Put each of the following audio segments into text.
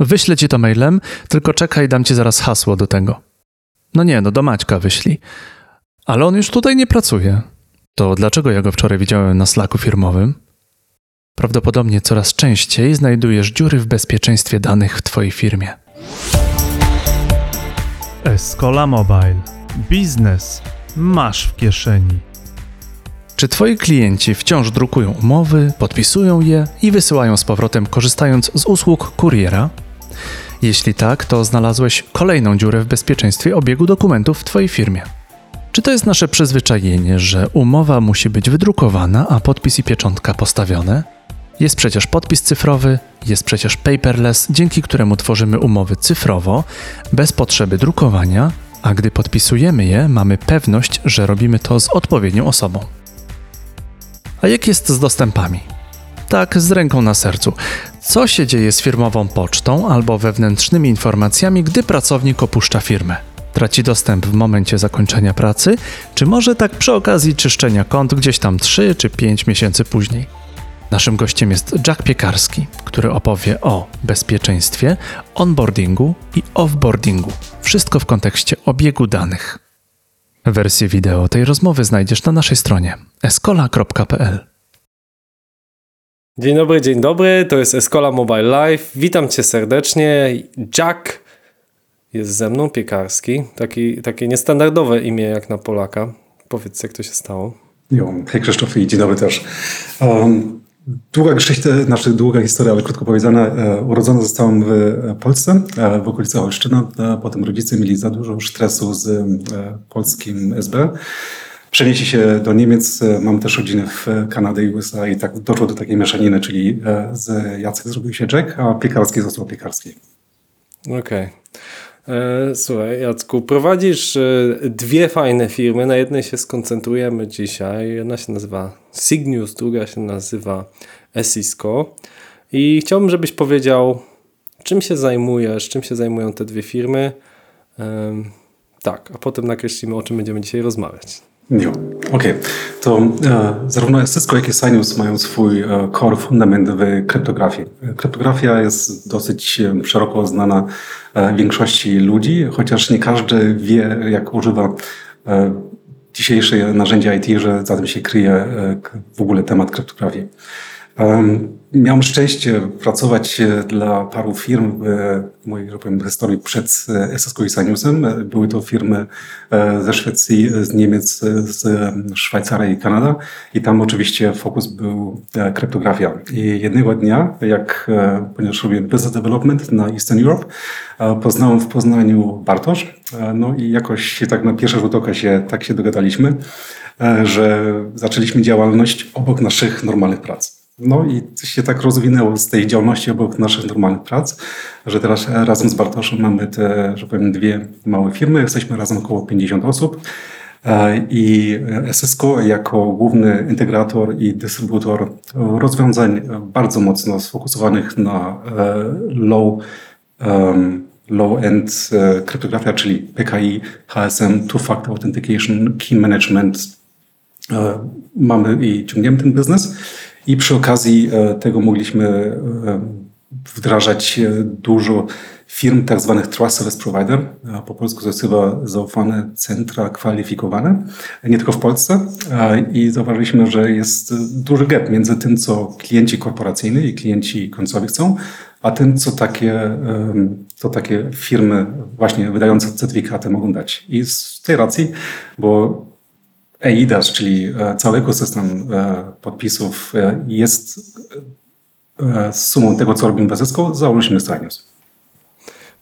Wyślę ci to mailem, tylko czekaj, dam ci zaraz hasło do tego. No nie, no do Maćka wyślij. Ale on już tutaj nie pracuje. To dlaczego ja go wczoraj widziałem na slaku firmowym? Prawdopodobnie coraz częściej znajdujesz dziury w bezpieczeństwie danych w Twojej firmie. Escola Mobile. Biznes masz w kieszeni. Czy Twoi klienci wciąż drukują umowy, podpisują je i wysyłają z powrotem, korzystając z usług kuriera? Jeśli tak, to znalazłeś kolejną dziurę w bezpieczeństwie obiegu dokumentów w Twojej firmie. Czy to jest nasze przyzwyczajenie, że umowa musi być wydrukowana, a podpis i pieczątka postawione? Jest przecież podpis cyfrowy, jest przecież paperless, dzięki któremu tworzymy umowy cyfrowo, bez potrzeby drukowania, a gdy podpisujemy je, mamy pewność, że robimy to z odpowiednią osobą. A jak jest z dostępami? Tak, z ręką na sercu. Co się dzieje z firmową pocztą albo wewnętrznymi informacjami, gdy pracownik opuszcza firmę? Traci dostęp w momencie zakończenia pracy, czy może tak przy okazji czyszczenia kont gdzieś tam 3 czy 5 miesięcy później? Naszym gościem jest Jack Piekarski, który opowie o bezpieczeństwie, onboardingu i offboardingu. Wszystko w kontekście obiegu danych. Wersję wideo tej rozmowy znajdziesz na naszej stronie escola.pl. Dzień dobry, dzień dobry. To jest Escola Mobile Live. Witam cię serdecznie. Jack jest ze mną, Piekarski. Taki, takie niestandardowe imię jak na Polaka. Powiedz, jak to się stało. Jo, hej Krzysztof i dzień dobry też. Um, długa geschichte, znaczy długa historia, ale krótko powiedziana. E, urodzony zostałem w Polsce, e, w okolicy Olsztyna. E, potem rodzice mieli za dużo stresu z e, polskim SB. Przenieśli się do Niemiec. E, mam też rodzinę w Kanadzie i USA i tak doszło do takiej mieszaniny, czyli e, z Jacek zrobił się Jack, a Piekarski został Piekarski. Okej. Okay. Słuchaj, Jacku, prowadzisz dwie fajne firmy. Na jednej się skoncentrujemy dzisiaj. Jedna się nazywa Signius, druga się nazywa Esisco. I chciałbym, żebyś powiedział, czym się zajmujesz, czym się zajmują te dwie firmy. Tak, a potem nakreślimy, o czym będziemy dzisiaj rozmawiać. Jo, okej. Okay. To e, zarówno Cisco, jak i Sinius mają swój e, core fundament w kryptografii. Kryptografia jest dosyć e, szeroko znana e, większości ludzi, chociaż nie każdy wie, jak używa e, dzisiejsze narzędzia IT, że za tym się kryje e, w ogóle temat kryptografii. Miałem szczęście pracować e, dla paru firm w mojej że powiem, historii przed SSQ i Saniusem. Były to firmy e, ze Szwecji, z Niemiec, z Szwajcarii i Kanada. I tam oczywiście fokus był e, kryptografia. I jednego dnia, jak, ponieważ robię business development na Eastern Europe, poznałem w Poznaniu Bartosz. No i jakoś tak na pierwszy rzut oka się tak się dogadaliśmy, że zaczęliśmy działalność obok naszych normalnych prac. No i się tak rozwinęło z tej działalności obok naszych normalnych prac, że teraz razem z Bartoszem mamy te, że powiem, dwie małe firmy. Jesteśmy razem około 50 osób. E, I SSCO jako główny integrator i dystrybutor rozwiązań bardzo mocno sfokusowanych na e, low, low-end e, kryptografia, czyli PKI, HSM, Two-Factor Authentication, Key Management. Mamy i ciągniemy ten biznes. I przy okazji e, tego mogliśmy e, wdrażać e, dużo firm tak zwanych Trust Service Provider, po polsku to jest chyba zaufane centra kwalifikowane, nie tylko w Polsce. I zauważyliśmy, że jest duży gap między tym, co klienci korporacyjni i klienci końcowi chcą, a tym, co takie, co takie firmy właśnie wydające certyfikaty mogą dać. I z tej racji, bo EIDAS, czyli e, cały ekosystem e, podpisów e, jest sumą tego, co robimy w Cisco, założyliśmy Sinius.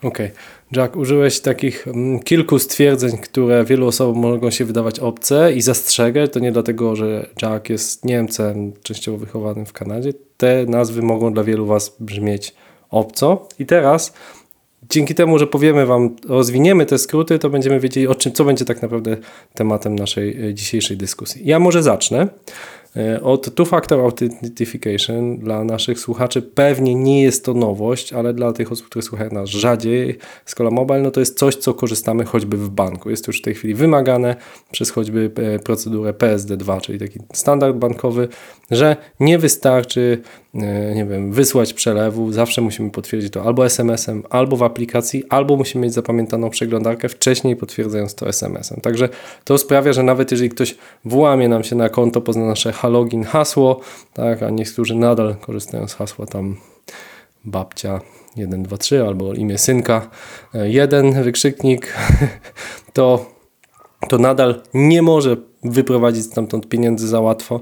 Okej. Okay. Jack, użyłeś takich mm, kilku stwierdzeń, które wielu osobom mogą się wydawać obce i zastrzegę, to nie dlatego, że Jack jest Niemcem częściowo wychowanym w Kanadzie. Te nazwy mogą dla wielu Was brzmieć obco. I teraz dzięki temu, że powiemy Wam, rozwiniemy te skróty, to będziemy wiedzieli, o czym, co będzie tak naprawdę tematem naszej e, dzisiejszej dyskusji. Ja może zacznę. E, Od two-factor authentication dla naszych słuchaczy pewnie nie jest to nowość, ale dla tych osób, które słuchają nas rzadziej, Scola Mobile, no to jest coś, co korzystamy choćby w banku. Jest to już w tej chwili wymagane przez choćby e, procedurę PSD2, czyli taki standard bankowy, że nie wystarczy, nie wiem, wysłać przelewu, zawsze musimy potwierdzić to albo SMS-em, albo w aplikacji, albo musimy mieć zapamiętaną przeglądarkę wcześniej potwierdzając to SMS-em. Także to sprawia, że nawet jeżeli ktoś włamie nam się na konto, pozna nasze login, hasło, tak, a niektórzy nadal korzystają z hasła tam babcia 123 albo imię synka 1 wykrzyknik, to, to nadal nie może wyprowadzić stamtąd pieniędzy za łatwo.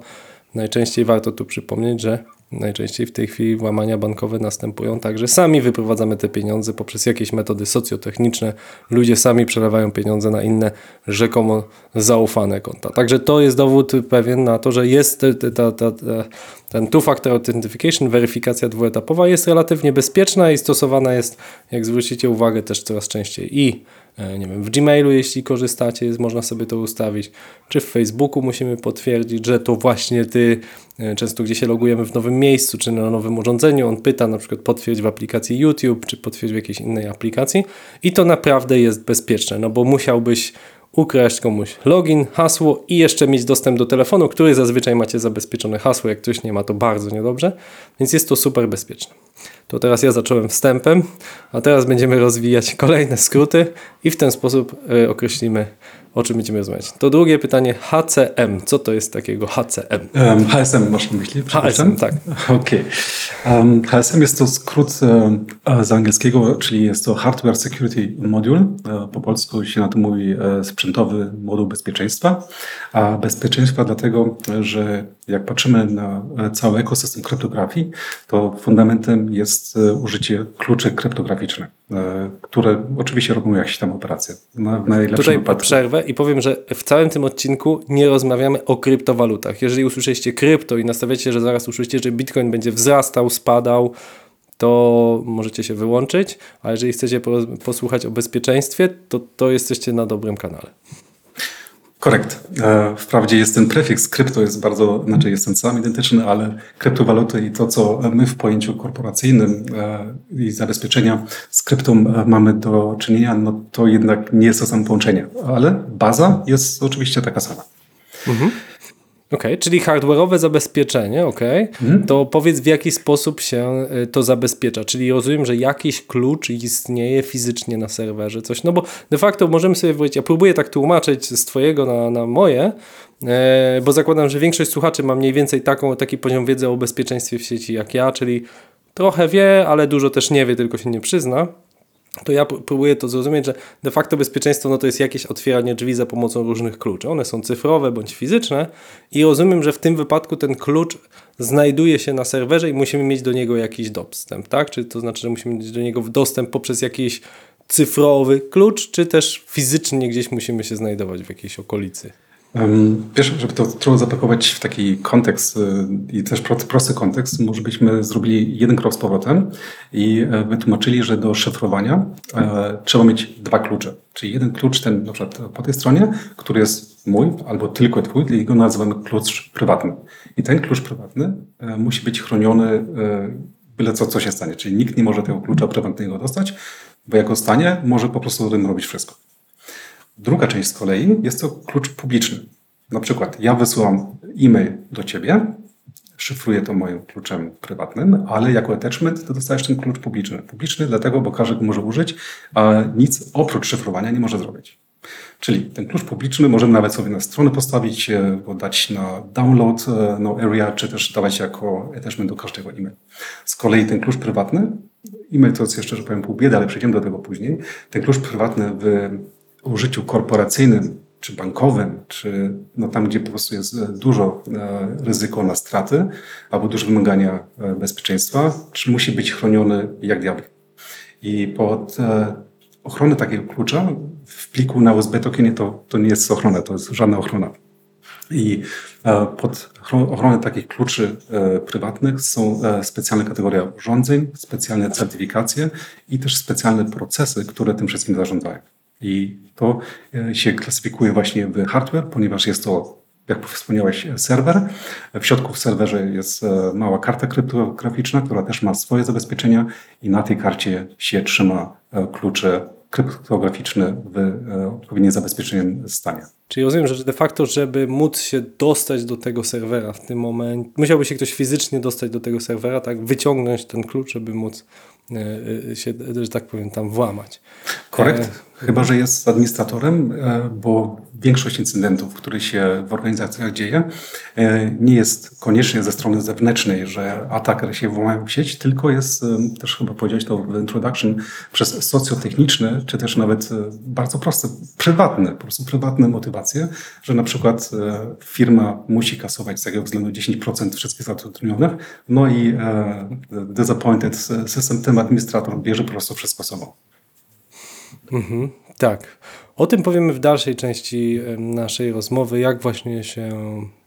Najczęściej warto tu przypomnieć, że najczęściej w tej chwili włamania bankowe następują tak, że sami wyprowadzamy te pieniądze poprzez jakieś metody socjotechniczne. Ludzie sami przelewają pieniądze na inne rzekomo zaufane konta. Także to jest dowód pewien na to, że jest ta, ta, ta, ten two-factor authentication, weryfikacja dwuetapowa jest relatywnie bezpieczna i stosowana jest, jak zwrócicie uwagę, też coraz częściej i nie wiem, w Gmailu, jeśli korzystacie, jest, można sobie to ustawić, czy w Facebooku musimy potwierdzić, że to właśnie ty, często gdzie się logujemy w nowym miejscu, czy na nowym urządzeniu, on pyta na przykład potwierdź w aplikacji YouTube, czy potwierdź w jakiejś innej aplikacji i to naprawdę jest bezpieczne, no bo musiałbyś ukraść komuś login, hasło i jeszcze mieć dostęp do telefonu, który zazwyczaj macie zabezpieczone hasło. Jak ktoś nie ma, to bardzo niedobrze, więc jest to super bezpieczne. To teraz ja zacząłem wstępem, a teraz będziemy rozwijać kolejne skróty i w ten sposób y, określimy, o czym będziemy rozmawiać. To drugie pytanie, HCM. Co to jest takiego HCM? Um, HSM masz na myśli? HSM, tak. Okej. Okay. Um, HSM jest to skrót um, z angielskiego, czyli jest to Hardware Security Module. Po polsku się na to mówi sprzętowy moduł bezpieczeństwa. A bezpieczeństwa dlatego, że jak patrzymy na cały ekosystem kryptografii, to fundamentem jest użycie kluczy kryptograficznych, które oczywiście robią jakieś tam operacje. Na, Tutaj wypadku. przerwę i powiem, że w całym tym odcinku nie rozmawiamy o kryptowalutach. Jeżeli usłyszeliście krypto i nastawiacie że zaraz usłyszycie, że Bitcoin będzie wzrastał, spadał, to możecie się wyłączyć, a jeżeli chcecie posłuchać o bezpieczeństwie, to, to jesteście na dobrym kanale. Korekt. E, wprawdzie jest ten prefiks krypto, jest bardzo, znaczy jest ten sam identyczny, ale kryptowaluty i to, co my w pojęciu korporacyjnym e, i zabezpieczenia z kryptą e, mamy do czynienia, no to jednak nie jest to samo połączenie, ale baza jest oczywiście taka sama. Mhm. OK, czyli hardware'owe zabezpieczenie, OK. Mhm. To powiedz w jaki sposób się y, to zabezpiecza. Czyli rozumiem, że jakiś klucz istnieje fizycznie na serwerze, coś. No bo de facto możemy sobie powiedzieć, ja próbuję tak tłumaczyć z twojego na, na moje, e, bo zakładam, że większość słuchaczy ma mniej więcej taką, taki poziom wiedzy o bezpieczeństwie w sieci jak ja, czyli trochę wie, ale dużo też nie wie, tylko się nie przyzna to ja próbuję to zrozumieć, że de facto bezpieczeństwo no to jest jakieś otwieranie drzwi za pomocą różnych kluczy. One są cyfrowe bądź fizyczne i rozumiem, że w tym wypadku ten klucz znajduje się na serwerze i musimy mieć do niego jakiś dostęp, tak? Czy to znaczy, że musimy mieć do niego dostęp poprzez jakiś cyfrowy klucz, czy też fizycznie gdzieś musimy się znajdować w jakiejś okolicy? Wiesz, żeby to trochę zapakować w taki kontekst y, i też prosty kontekst, może byśmy zrobili jeden krok z powrotem i e, wytłumaczyli, że do szyfrowania e, trzeba mieć dwa klucze. Czyli jeden klucz, ten na przykład po tej stronie, który jest mój albo tylko twój, i go nazywamy klucz prywatny. I ten klucz prywatny e, musi być chroniony byle co, co się stanie. Czyli nikt nie może tego klucza prywatnego dostać, bo jak go stanie, może po prostu tym robić wszystko. Druga część z kolei jest to klucz publiczny. Na przykład ja wysyłam e-mail do ciebie, szyfruję to moim kluczem prywatnym, ale jako attachment to dostajesz ten klucz publiczny. Publiczny dlatego, bo każdy go może użyć, a nic oprócz szyfrowania nie może zrobić. Czyli ten klucz publiczny możemy nawet sobie na stronę postawić, e, go dać na download e, no area, czy też dawać jako attachment do każdego e-mail. Z kolei ten klucz prywatny, e-mail to jest jeszcze, że powiem pół biedy, ale przejdziemy do tego później. Ten klucz prywatny w użyciu korporacyjnym czy bankowym, czy no tam, gdzie po prostu jest dużo e, ryzyko na straty albo duże wymagania e, bezpieczeństwa, czy musi być chroniony jak diabeł. I pod e, ochronę takiego klucza w pliku na USB token to, to nie jest ochrona, to jest żadna ochrona. I pod ochronę takich kluczy prywatnych są specjalne kategorie urządzeń, specjalne certyfikacje i też specjalne procesy, które tym wszystkim zarządzają. I to e, się klasyfikuje właśnie w hardware, ponieważ jest to jak wspomniałeś, serwer. W środku w serwerze jest mała karta kryptograficzna, która też ma swoje zabezpieczenia i na tej karcie się trzyma klucze kryptograficzne w odpowiednio zabezpieczonym stanie. Czyli rozumiem, że de facto, żeby móc się dostać do tego serwera w tym momencie, musiałby się ktoś fizycznie dostać do tego serwera, tak, wyciągnąć ten klucz, żeby móc e, się, że tak powiem, tam włamać. Korekt. E, Chyba, że jest administratorem, e, bo większość incydentów, które się w organizacjach dzieje, e, nie jest koniecznie ze strony zewnętrznej, że ataker się włamają w sieć, tylko jest, też chyba powiedziałeś to w introduction, przez socjotechniczne, czy też nawet bardzo proste, prywatne, po prostu prywatne motywacje, że na przykład firma musi kasować z tego względu 10% wszystkich zatrudnionych, no i disappointed system, ten administrator bierze po prostu wszystko sobą. Mhm, tak. O tym powiemy w dalszej części naszej rozmowy, jak właśnie się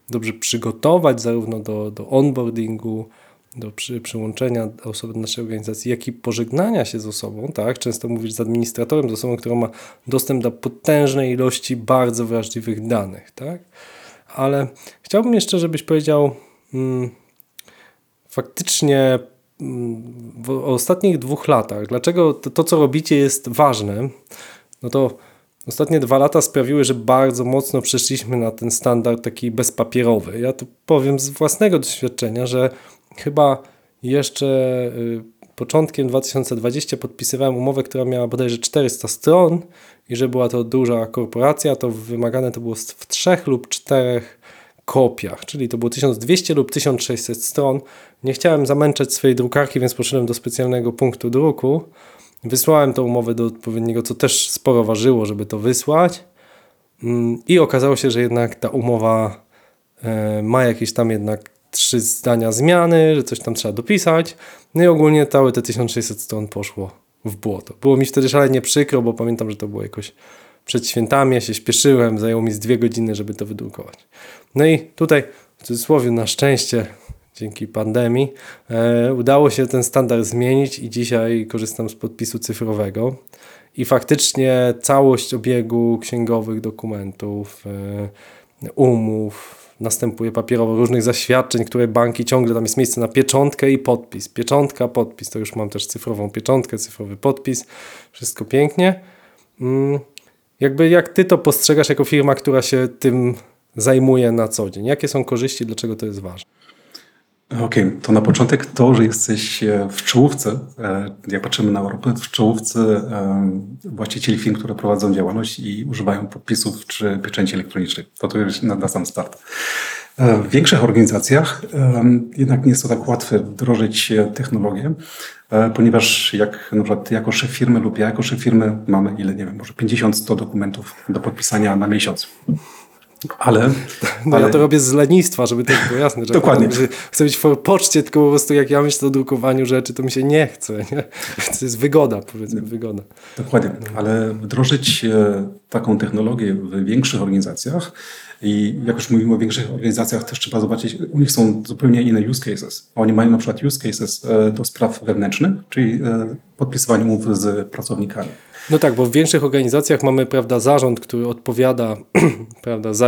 dobrze przygotować zarówno do, do onboardingu, do przy, przyłączenia osoby do naszej organizacji, jak i pożegnania się z osobą, tak? Często mówisz z administratorem, z osobą, która ma dostęp do potężnej ilości bardzo wrażliwych danych, tak? Ale chciałbym jeszcze, żebyś powiedział mm, faktycznie w ostatnich dwóch latach, dlaczego to, to, co robicie jest ważne, no to ostatnie dwa lata sprawiły, że bardzo mocno przeszliśmy na ten standard taki bezpapierowy. Ja tu powiem z własnego doświadczenia, że chyba jeszcze y, początkiem 2020 podpisywałem umowę, która miała bodajże 400 stron i że była to duża korporacja, to wymagane to było w trzech lub czterech kopiach, czyli to było 1200 lub 1600 stron. Nie chciałem zamęczać swojej drukarki, więc poszedłem do specjalnego punktu druku. Wysłałem tą umowę do odpowiedniego, co też sporo ważyło, żeby to wysłać. Mm, I okazało się, że jednak ta umowa e, ma jakieś tam jednak trzy zdania zmiany, że coś tam trzeba dopisać. No i ogólnie całe te 1600 stron poszło w błoto. Było mi wtedy szalenie przykro, bo pamiętam, że to było jakoś przed świętami, ja się śpieszyłem, zajęło mi z dwie godziny, żeby to wydrukować. No i tutaj w cudzysłowie na szczęście dzięki pandemii e, udało się ten standard zmienić i dzisiaj korzystam z podpisu cyfrowego i faktycznie całość obiegu księgowych dokumentów, e, umów, następuje papierowo różnych zaświadczeń, które banki ciągle tam jest miejsce na pieczątkę i podpis. Pieczątka, podpis. To już mam też cyfrową pieczątkę, cyfrowy podpis. Wszystko pięknie. Mm, jakby jak ty to postrzegasz jako firma, która się tym zajmuje na co dzień? Jakie są korzyści, dlaczego to jest ważne? Okej, okay, to na początek to, że jesteś e, w czołówce, e, jak patrzymy na Europę, w czołówce e, właścicieli firm, które prowadzą działalność i używają podpisów czy pieczęci elektronicznych. To to już na, na sam start. W większych organizacjach jednak nie jest to tak łatwe wdrożyć technologię, ponieważ jak na przykład jako szef firmy lub ja jako szef firmy mamy ile, nie wiem, może 50-100 dokumentów do podpisania na miesiąc. Ale, no ale... ja to robię z lenistwa, żeby to było jasne. Że Dokładnie. Chcę być w poczcie, tylko po prostu jak ja myślę o drukowaniu rzeczy, to mi się nie chce. Nie? To jest wygoda, powiedzmy, wygoda. Dokładnie, ale wdrożyć e, taką technologię w większych organizacjach i jak już mówimy o większych organizacjach, też trzeba zobaczyć, u nich są zupełnie inne use cases. Oni mają na przykład use cases e, do spraw wewnętrznych, czyli e, podpisywanie umów z pracownikami. No tak, bo w większych organizacjach mamy prawda, zarząd, który odpowiada prawda, za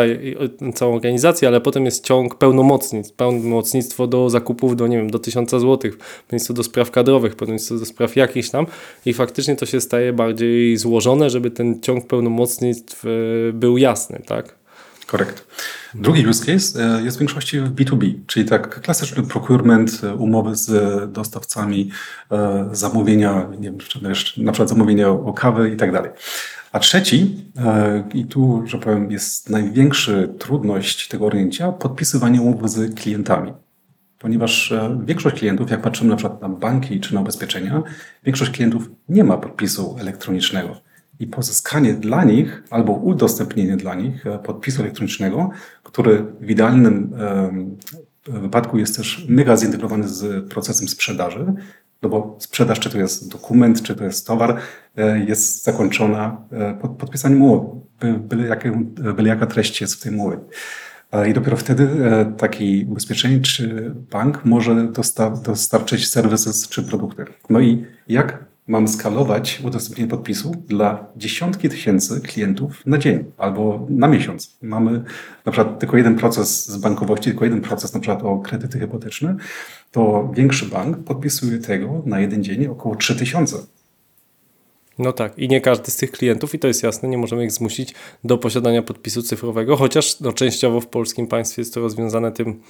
całą organizację, ale potem jest ciąg pełnomocnictw, pełnomocnictwo do zakupów do, nie wiem, do tysiąca złotych, pełnomocnictwo do spraw kadrowych, pełnomocnictwo do spraw jakichś tam i faktycznie to się staje bardziej złożone, żeby ten ciąg pełnomocnictw e, był jasny, tak? Korekt. Drugi use case e, jest w większości w B2B, czyli tak klasyczny procurement, e, umowy z dostawcami, e, zamówienia, nie wiem, na przykład zamówienia o kawę i tak dalej. A trzeci, i tu, że powiem, jest największa trudność tego orędzia, podpisywanie umów z klientami. Ponieważ większość klientów, jak patrzymy na przykład na banki czy na ubezpieczenia, większość klientów nie ma podpisu elektronicznego i pozyskanie dla nich albo udostępnienie dla nich e, podpisu elektronicznego, który w idealnym wypadku jest też mega zintegrowany z procesem sprzedaży, no bo sprzedaż, czy to jest dokument, czy to jest towar, e, jest zakończona e, pod podpisaniem umowy, byle, jakie, byle jaka treść jest w tej umowie. I dopiero wtedy taki ubezpieczenie czy bank może dostarczyć serwisy czy produkty. No i jak mam skalować udostępnienie podpisu dla dziesiątki tysięcy klientów na dzień albo na miesiąc. Mamy na przykład tylko jeden proces z bankowości, tylko jeden proces na przykład o kredyty hipoteczne, to większy bank podpisuje tego na jeden dzień około 3000. No tak, i nie każdy z tych klientów, i to jest jasne, nie możemy ich zmusić do posiadania podpisu cyfrowego, chociaż no, częściowo w polskim państwie jest to rozwiązane tym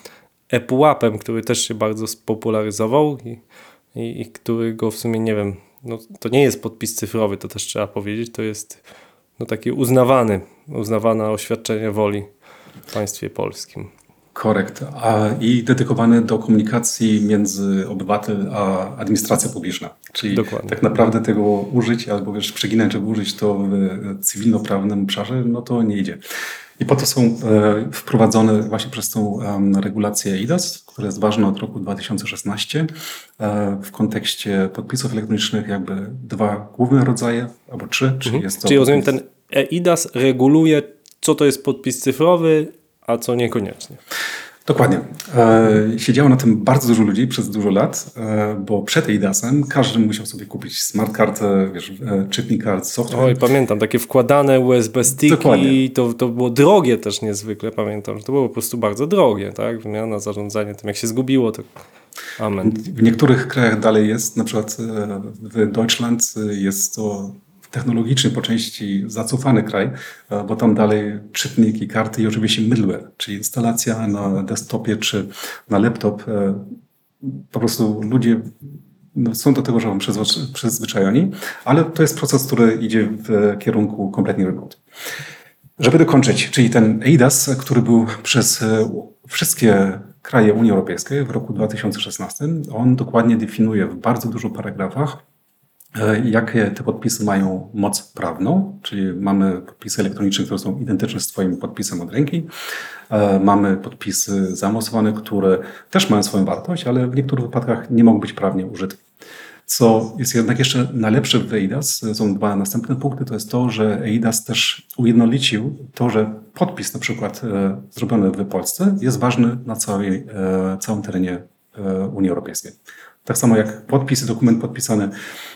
ePUAP-em, który też się bardzo spopularyzował i, i, i którego w sumie nie wiem, no, to nie jest podpis cyfrowy, to też trzeba powiedzieć, to jest no, taki uznawany, uznawane oświadczenie woli w państwie polskim. Korekt. A, I dedykowane do komunikacji między obywatel a administracja publiczna. Czyli Dokładnie. tak naprawdę tego użyć albo wiesz, przeginać, żeby użyć to w cywilnoprawnym obszarze, no to nie idzie. I po to są e, wprowadzone właśnie przez tą regulację EIDAS, która jest ważna od roku 2016 e, w kontekście podpisów elektronicznych jakby dwa główne rodzaje, albo trzy, czyli jest to Mhm. Czyli rozumiem, ten EIDAS reguluje, co to jest podpis cyfrowy, a co niekoniecznie. Dokładnie. E, siedziało na tym bardzo dużo ludzi przez dużo lat, e, bo przed EIDAS-em każdy musiał sobie kupić smart kartę, wiesz, e, czytnik kart, software. Oj, pamiętam, takie wkładane USB sticki, Dokładnie. to, to było drogie też niezwykle, pamiętam, że to było po prostu bardzo drogie, tak? Wymiana, zarządzanie tym, jak się zgubiło, to amen. W niektórych krajach dalej jest, na przykład w Deutschland jest to technologicznie po części zacofany kraj, e, bo tam dalej czytniki, karty i oczywiście middleware, czyli instalacja na desktopie czy na laptop. e, Po prostu ludzie no, są do tego, że przyzwyczajeni, ale to jest proces, który idzie w kierunku kompletnie remote. Żeby dokończyć, czyli ten EIDAS, który był przez e, wszystkie kraje Unii Europejskiej w roku 2016, on dokładnie definiuje w bardzo dużo paragrafach, jakie te podpisy mają moc prawną, czyli mamy podpisy elektroniczne, które są identyczne z Twoim podpisem od ręki. E, Mamy podpisy zaawansowane, które też mają swoją wartość, ale w niektórych wypadkach nie mogą być prawnie użyte. Co jest jednak jeszcze najlepsze w EIDAS, są dwa następne punkty, to jest to, że EIDAS też ujednolicił to, że podpis na przykład e, zrobiony w Polsce jest ważny na całej, e, całym terenie e, Unii Europejskiej. Tak samo jak podpis, dokument podpisany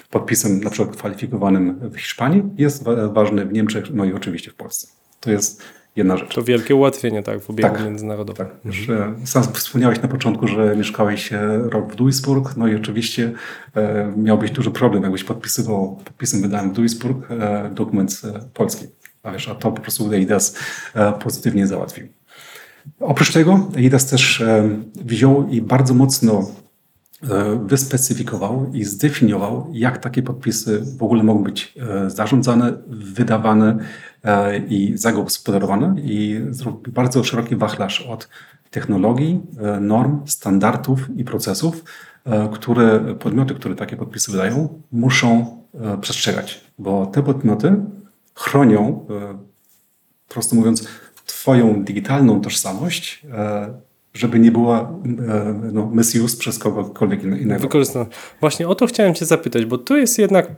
podpisem na przykład kwalifikowanym w Hiszpanii jest wa- ważny w Niemczech, no i oczywiście w Polsce. To jest jedna rzecz. To wielkie ułatwienie, tak, w obiegu Tak. międzynarodowym. Tak, już e, sam wspomniałeś na początku, że mieszkałeś e, rok w Duisburg, no i oczywiście e, miałbyś duży problem, jakbyś podpisywał podpisem wydanym w Duisburg e, dokument e, polski. A wiesz, a to po prostu EIDAS e, pozytywnie załatwił. Oprócz tego EIDAS też e, wziął i bardzo mocno wyspecyfikował i zdefiniował, jak takie podpisy w ogóle mogą być e, zarządzane, wydawane e, i zagospodarowane. I zrobił bardzo szeroki wachlarz od technologii, e, norm, standardów i procesów, e, które podmioty, które takie podpisy wydają, muszą e, przestrzegać, bo te podmioty chronią, e, prosto mówiąc, Twoją digitalną tożsamość, e, żeby nie była e, no, przez kogokolwiek inne- innego. Wykorzystane. Właśnie o to chciałem Cię zapytać, bo tu jest jednak e,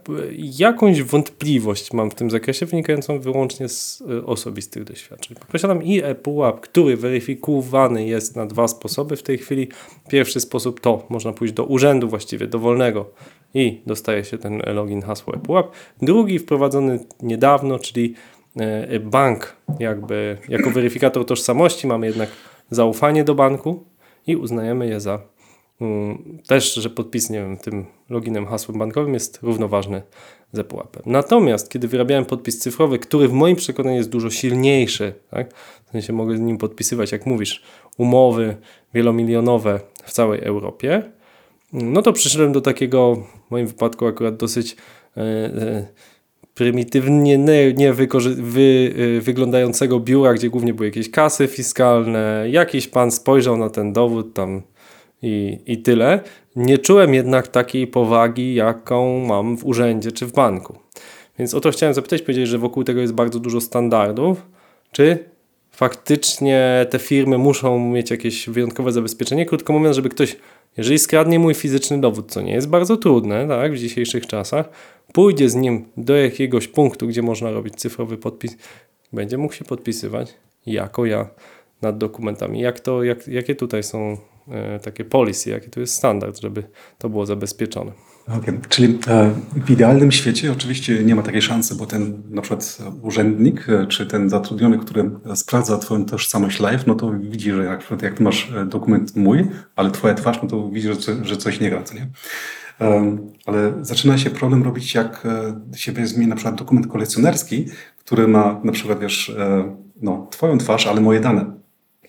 jakąś wątpliwość mam w tym zakresie, wynikającą wyłącznie z e, osobistych doświadczeń. Posiadam i ePUAP, który weryfikowany jest na dwa sposoby w tej chwili. Pierwszy sposób to można pójść do urzędu właściwie, dowolnego i dostaje się ten login, hasło ePUAP. Drugi wprowadzony niedawno, czyli bank jakby jako weryfikator tożsamości mamy jednak zaufanie do banku i uznajemy je za Mm, też, że podpis, nie wiem, tym loginem, hasłem bankowym jest równoważny z ePUAP-em. Natomiast, kiedy wyrabiałem podpis cyfrowy, który w moim przekonaniu jest dużo silniejszy, tak? w sensie mogę z nim podpisywać, jak mówisz, umowy wielomilionowe w całej Europie, no to przyszedłem do takiego, w moim wypadku akurat dosyć e, prymitywnie nie, nie wy, y, wyglądającego biura, gdzie głównie były jakieś kasy fiskalne, jakiś pan spojrzał na ten dowód tam i, i tyle. Nie czułem jednak takiej powagi, jaką mam w urzędzie czy w banku. Więc o to chciałem zapytać, powiedzieć, że wokół tego jest bardzo dużo standardów. Czy faktycznie te firmy muszą mieć jakieś wyjątkowe zabezpieczenie? Krótko mówiąc, żeby ktoś, jeżeli skradnie mój fizyczny dowód, co nie jest bardzo trudne tak, w dzisiejszych czasach, pójdzie z nim do jakiegoś punktu, gdzie można robić cyfrowy podpis, będzie mógł się podpisywać jako ja nad dokumentami. Jak to, jak, jakie tutaj są e, takie policy, jaki tu jest standard, żeby to było zabezpieczone? Okay. Czyli e, w idealnym świecie oczywiście nie ma takiej szansy, bo ten na przykład urzędnik e, czy ten zatrudniony, który sprawdza twoją tożsamość live, no to widzi, że jak, jak masz e, dokument mój, ale twoja twarz, no to widzi, że, że coś nie gra, co nie? Ale zaczyna się problem robić, jak się weźmie na przykład dokument kolekcjonerski, który ma na przykład, wiesz, no, twoją twarz, ale moje dane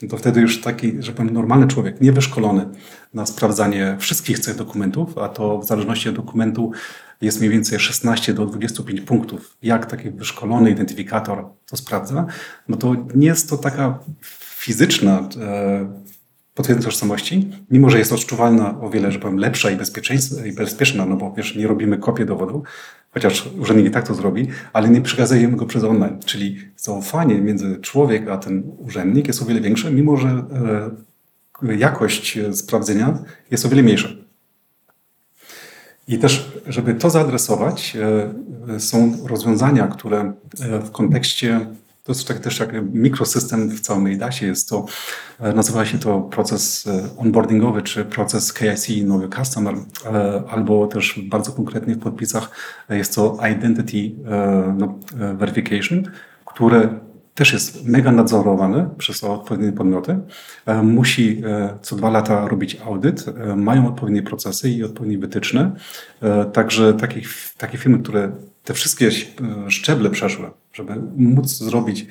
to wtedy już taki, że powiem, normalny człowiek, niewyszkolony na sprawdzanie wszystkich tych dokumentów, a to w zależności od dokumentu jest mniej więcej 16 do 25 punktów, jak taki wyszkolony identyfikator to sprawdza, no to nie jest to taka fizyczna e, tożsamości, mimo że jest odczuwalna o wiele, że powiem, lepsza i bezpieczna, no bo wiesz, nie robimy kopii dowodu, chociaż urzędnik i tak to zrobi, ale nie przekazujemy go przez online. Czyli zaufanie między człowiek a ten urzędnik jest o wiele większe, mimo że e, jakość sprawdzenia jest o wiele mniejsza. I też, żeby to zaadresować, e, są rozwiązania, które e, w kontekście to jest tak też jak mikrosystem w całym EIDASie. Jest to, e, nazywa się to proces e, onboardingowy, czy proces KIC, Know Your Customer, e, albo też bardzo konkretnie w podpisach jest to Identity no, Verification, które też jest mega nadzorowane przez odpowiednie podmioty. Musi co dwa lata robić audyt, mają odpowiednie procesy i odpowiednie wytyczne. Także takie firmy, które te wszystkie szczeble przeszły, żeby móc zrobić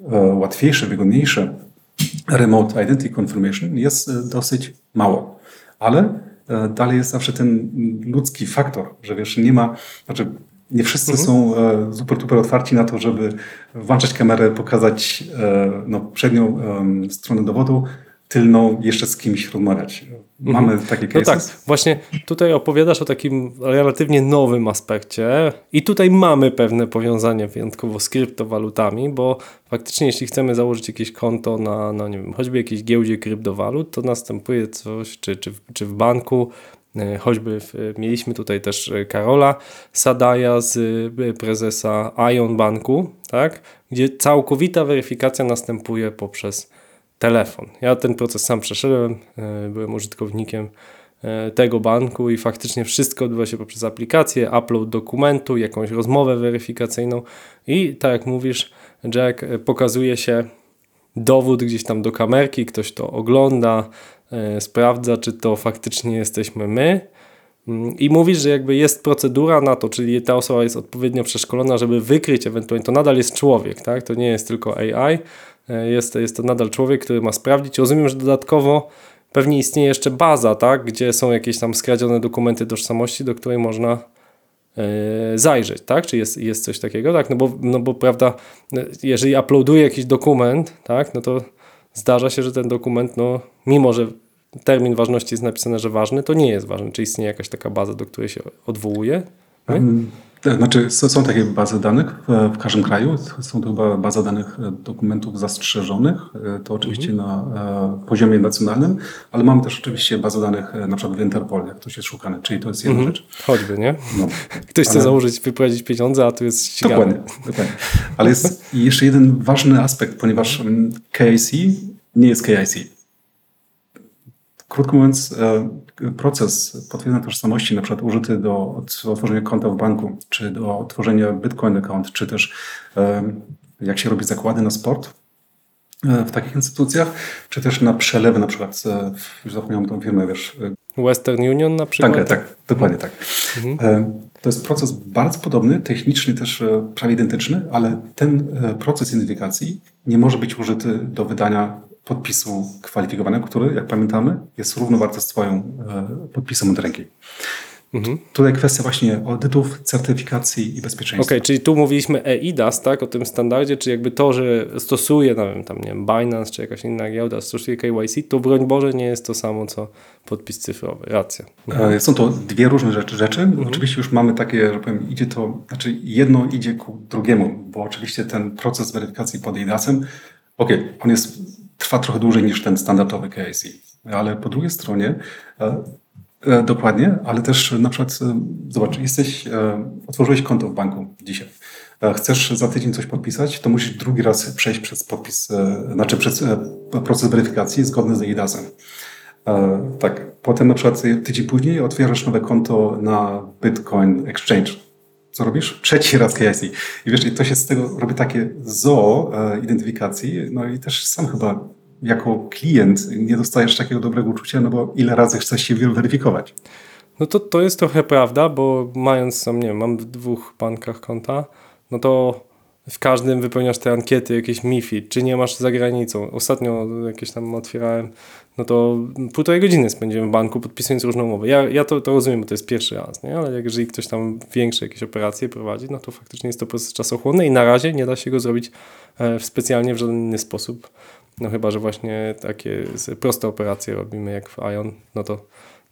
e, łatwiejsze, wygodniejsze remote identity confirmation jest e, dosyć mało. Ale e, dalej jest zawsze ten ludzki faktor, że wiesz, nie ma, znaczy nie wszyscy mhm. są super, super otwarci na to, żeby włączać kamerę, pokazać no, przednią stronę dowodu, tylną jeszcze z kimś rozmawiać. Mhm. Mamy takie cases. No tak, właśnie tutaj opowiadasz o takim relatywnie nowym aspekcie i tutaj mamy pewne powiązanie wyjątkowo z kryptowalutami, bo faktycznie jeśli chcemy założyć jakieś konto na, no nie wiem, choćby jakiejś giełdzie kryptowalut, to następuje coś, czy, czy, czy w banku, e, choćby w, mieliśmy tutaj też Karola Sadaja z e, prezesa Ion Banku, tak, gdzie całkowita weryfikacja następuje poprzez telefon. Ja ten proces sam przeszedłem, e, byłem użytkownikiem e, tego banku i faktycznie wszystko odbywa się poprzez aplikację, upload dokumentu, jakąś rozmowę weryfikacyjną i tak jak mówisz, Jack, e, pokazuje się dowód gdzieś tam do kamerki, ktoś to ogląda, sprawdza, czy to faktycznie jesteśmy my. Mm, I mówisz, że jakby jest procedura na to, czyli ta osoba jest odpowiednio przeszkolona, żeby wykryć ewentualnie, to nadal jest człowiek, tak? To nie jest tylko AI, jest, jest to nadal człowiek, który ma sprawdzić. Rozumiem, że dodatkowo pewnie istnieje jeszcze baza, tak, gdzie są jakieś tam skradzione dokumenty tożsamości, do której można e, zajrzeć, tak? Czy jest, jest coś takiego? Tak, no bo, no bo prawda, jeżeli uploaduję jakiś dokument, tak, no to zdarza się, że ten dokument, no mimo, że termin ważności jest napisane, że ważny, to nie jest ważny. Czy istnieje jakaś taka baza, do której się odwołuje? Znaczy, są takie bazy danych w, każdym kraju. Są to chyba baza danych e, dokumentów zastrzeżonych. E, to oczywiście mhm. na e, poziomie nacjonalnym, ale mamy też oczywiście bazę danych na przykład w Interpol, jak ktoś jest szukany, czyli to jest jedna mhm. rzecz. Choćby, nie? No. Ktoś chce ale... założyć, wyprowadzić pieniądze, a tu jest ścigany. Dokładnie, dokładnie. Ale jest jeszcze jeden ważny aspekt, ponieważ mm, KIC nie jest KIC. Krótko mówiąc, proces potwierdzenia tożsamości, na przykład użyty do otworzenia konta w banku, czy do otworzenia Bitcoin account, czy też e, jak się robi zakłady na sport e, w takich instytucjach, czy też na przelewy, na przykład, już zapomniałem tą firmę, wiesz. Western Union na przykład? Tak, tak, dokładnie tak. Mhm. To jest proces bardzo podobny, technicznie też prawie identyczny, ale ten proces identyfikacji nie może być użyty do wydania podpisu kwalifikowanego, który, jak pamiętamy, jest Twoją e, podpisem od ręki. Mhm. Tutaj kwestia właśnie audytów, certyfikacji i bezpieczeństwa. Okej, okay, czyli tu mówiliśmy EIDAS, tak, o tym standardzie, czy jakby to, że stosuje, no wiem, tam nie wiem, Binance, czy jakaś inna giełda, stosuje KYC, to broń Boże nie jest to samo, co podpis cyfrowy. Racja. Mhm. Są to dwie różne rzeczy. rzeczy. Mhm. Oczywiście już mamy takie, że powiem, idzie to, znaczy jedno idzie ku drugiemu, bo oczywiście ten proces weryfikacji pod EIDASem, okej, okay, on jest trwa trochę dłużej niż ten standardowy KIC. Ale po drugiej stronie, e, e, dokładnie, ale też na przykład, e, zobacz, jesteś, otworzyłeś konto w banku dzisiaj. Chcesz za tydzień coś podpisać, to musisz drugi raz przejść przez podpis, znaczy przez proces weryfikacji zgodny z EIDAS-em. Tak. Potem na przykład tydzień później otwierasz nowe konto na Bitcoin Exchange. Co robisz? Trzeci raz KYC. I wiesz, i to się z tego robi takie zo e, identyfikacji. No i też sam chyba jako klient nie dostajesz takiego dobrego uczucia, no bo ile razy chcesz się weryfikować. No to, to jest trochę prawda, bo mając nie wiem, mam w dwóch bankach konta, no to w każdym wypełniasz te ankiety, jakieś MIFID, czy nie masz za granicą. Ostatnio jakieś tam otwierałem, no to półtorej godziny spędziłem w banku podpisując różne umowy. Ja, ja to, to rozumiem, bo to jest pierwszy raz, nie? ale jeżeli ktoś tam większe jakieś operacje prowadzi, no to faktycznie jest to proces czasochłonny i na razie nie da się go zrobić e, specjalnie w żaden inny sposób. No chyba, że właśnie takie proste operacje robimy jak w Ion, no to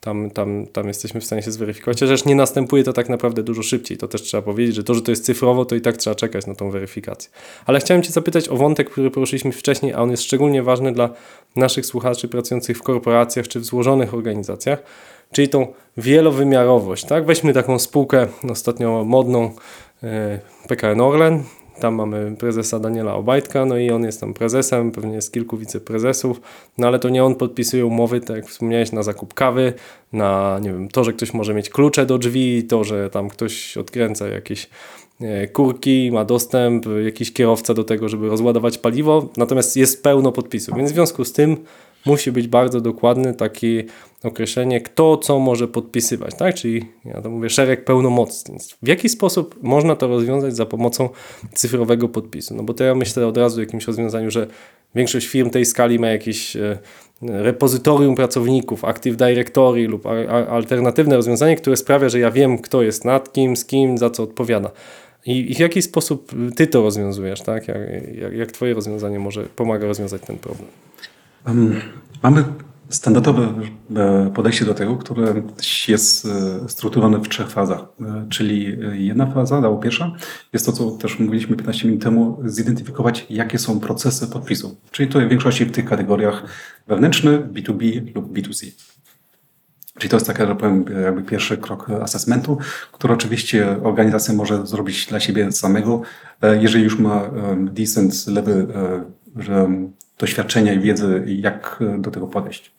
tam, tam, tam jesteśmy w stanie się zweryfikować. Chociaż nie następuje to tak naprawdę dużo szybciej. To też trzeba powiedzieć, że to, że to jest cyfrowo, to i tak trzeba czekać na tą weryfikację. Ale chciałem Cię zapytać o wątek, który poruszyliśmy wcześniej, a on jest szczególnie ważny dla naszych słuchaczy pracujących w korporacjach czy w złożonych organizacjach, czyli tą wielowymiarowość. Tak? Weźmy taką spółkę ostatnio modną e, PKN Orlen, tam mamy prezesa Daniela Obajtka, no i on jest tam prezesem, pewnie jest kilku wiceprezesów, no ale to nie on podpisuje umowy, tak jak wspomniałeś, na zakup kawy, na nie wiem, to, że ktoś może mieć klucze do drzwi, to, że tam ktoś odkręca jakieś kurki, ma dostęp, jakiś kierowca do tego, żeby rozładować paliwo, natomiast jest pełno podpisów, więc w związku z tym musi być bardzo dokładne takie określenie, kto co może podpisywać, tak? Czyli ja to mówię szereg pełnomocnictw. W jaki sposób można to rozwiązać za pomocą cyfrowego podpisu? No bo to ja myślę od razu o jakimś rozwiązaniu, że większość firm tej skali ma jakieś e, repozytorium pracowników, Active Directory lub alternatywne rozwiązanie, które sprawia, że ja wiem, kto jest nad kim, z kim, za co odpowiada. I, w jaki sposób ty to rozwiązujesz, tak? Jak, jak, jak twoje rozwiązanie może pomaga rozwiązać ten problem? Mamy standardowe e, podejście do tego, które jest e, strukturowane w trzech fazach. E, czyli jedna faza, albo pierwsza, jest to, co też mówiliśmy 15 minut temu, zidentyfikować, jakie są procesy podpisu. Czyli to w większości w tych kategoriach wewnętrzny, B2B lub B2C. Czyli to jest taki, że powiem, jakby pierwszy krok assessmentu, który oczywiście organizacja może zrobić dla siebie samego, jeżeli już ma decent level doświadczenia i wiedzy, jak do tego podejść.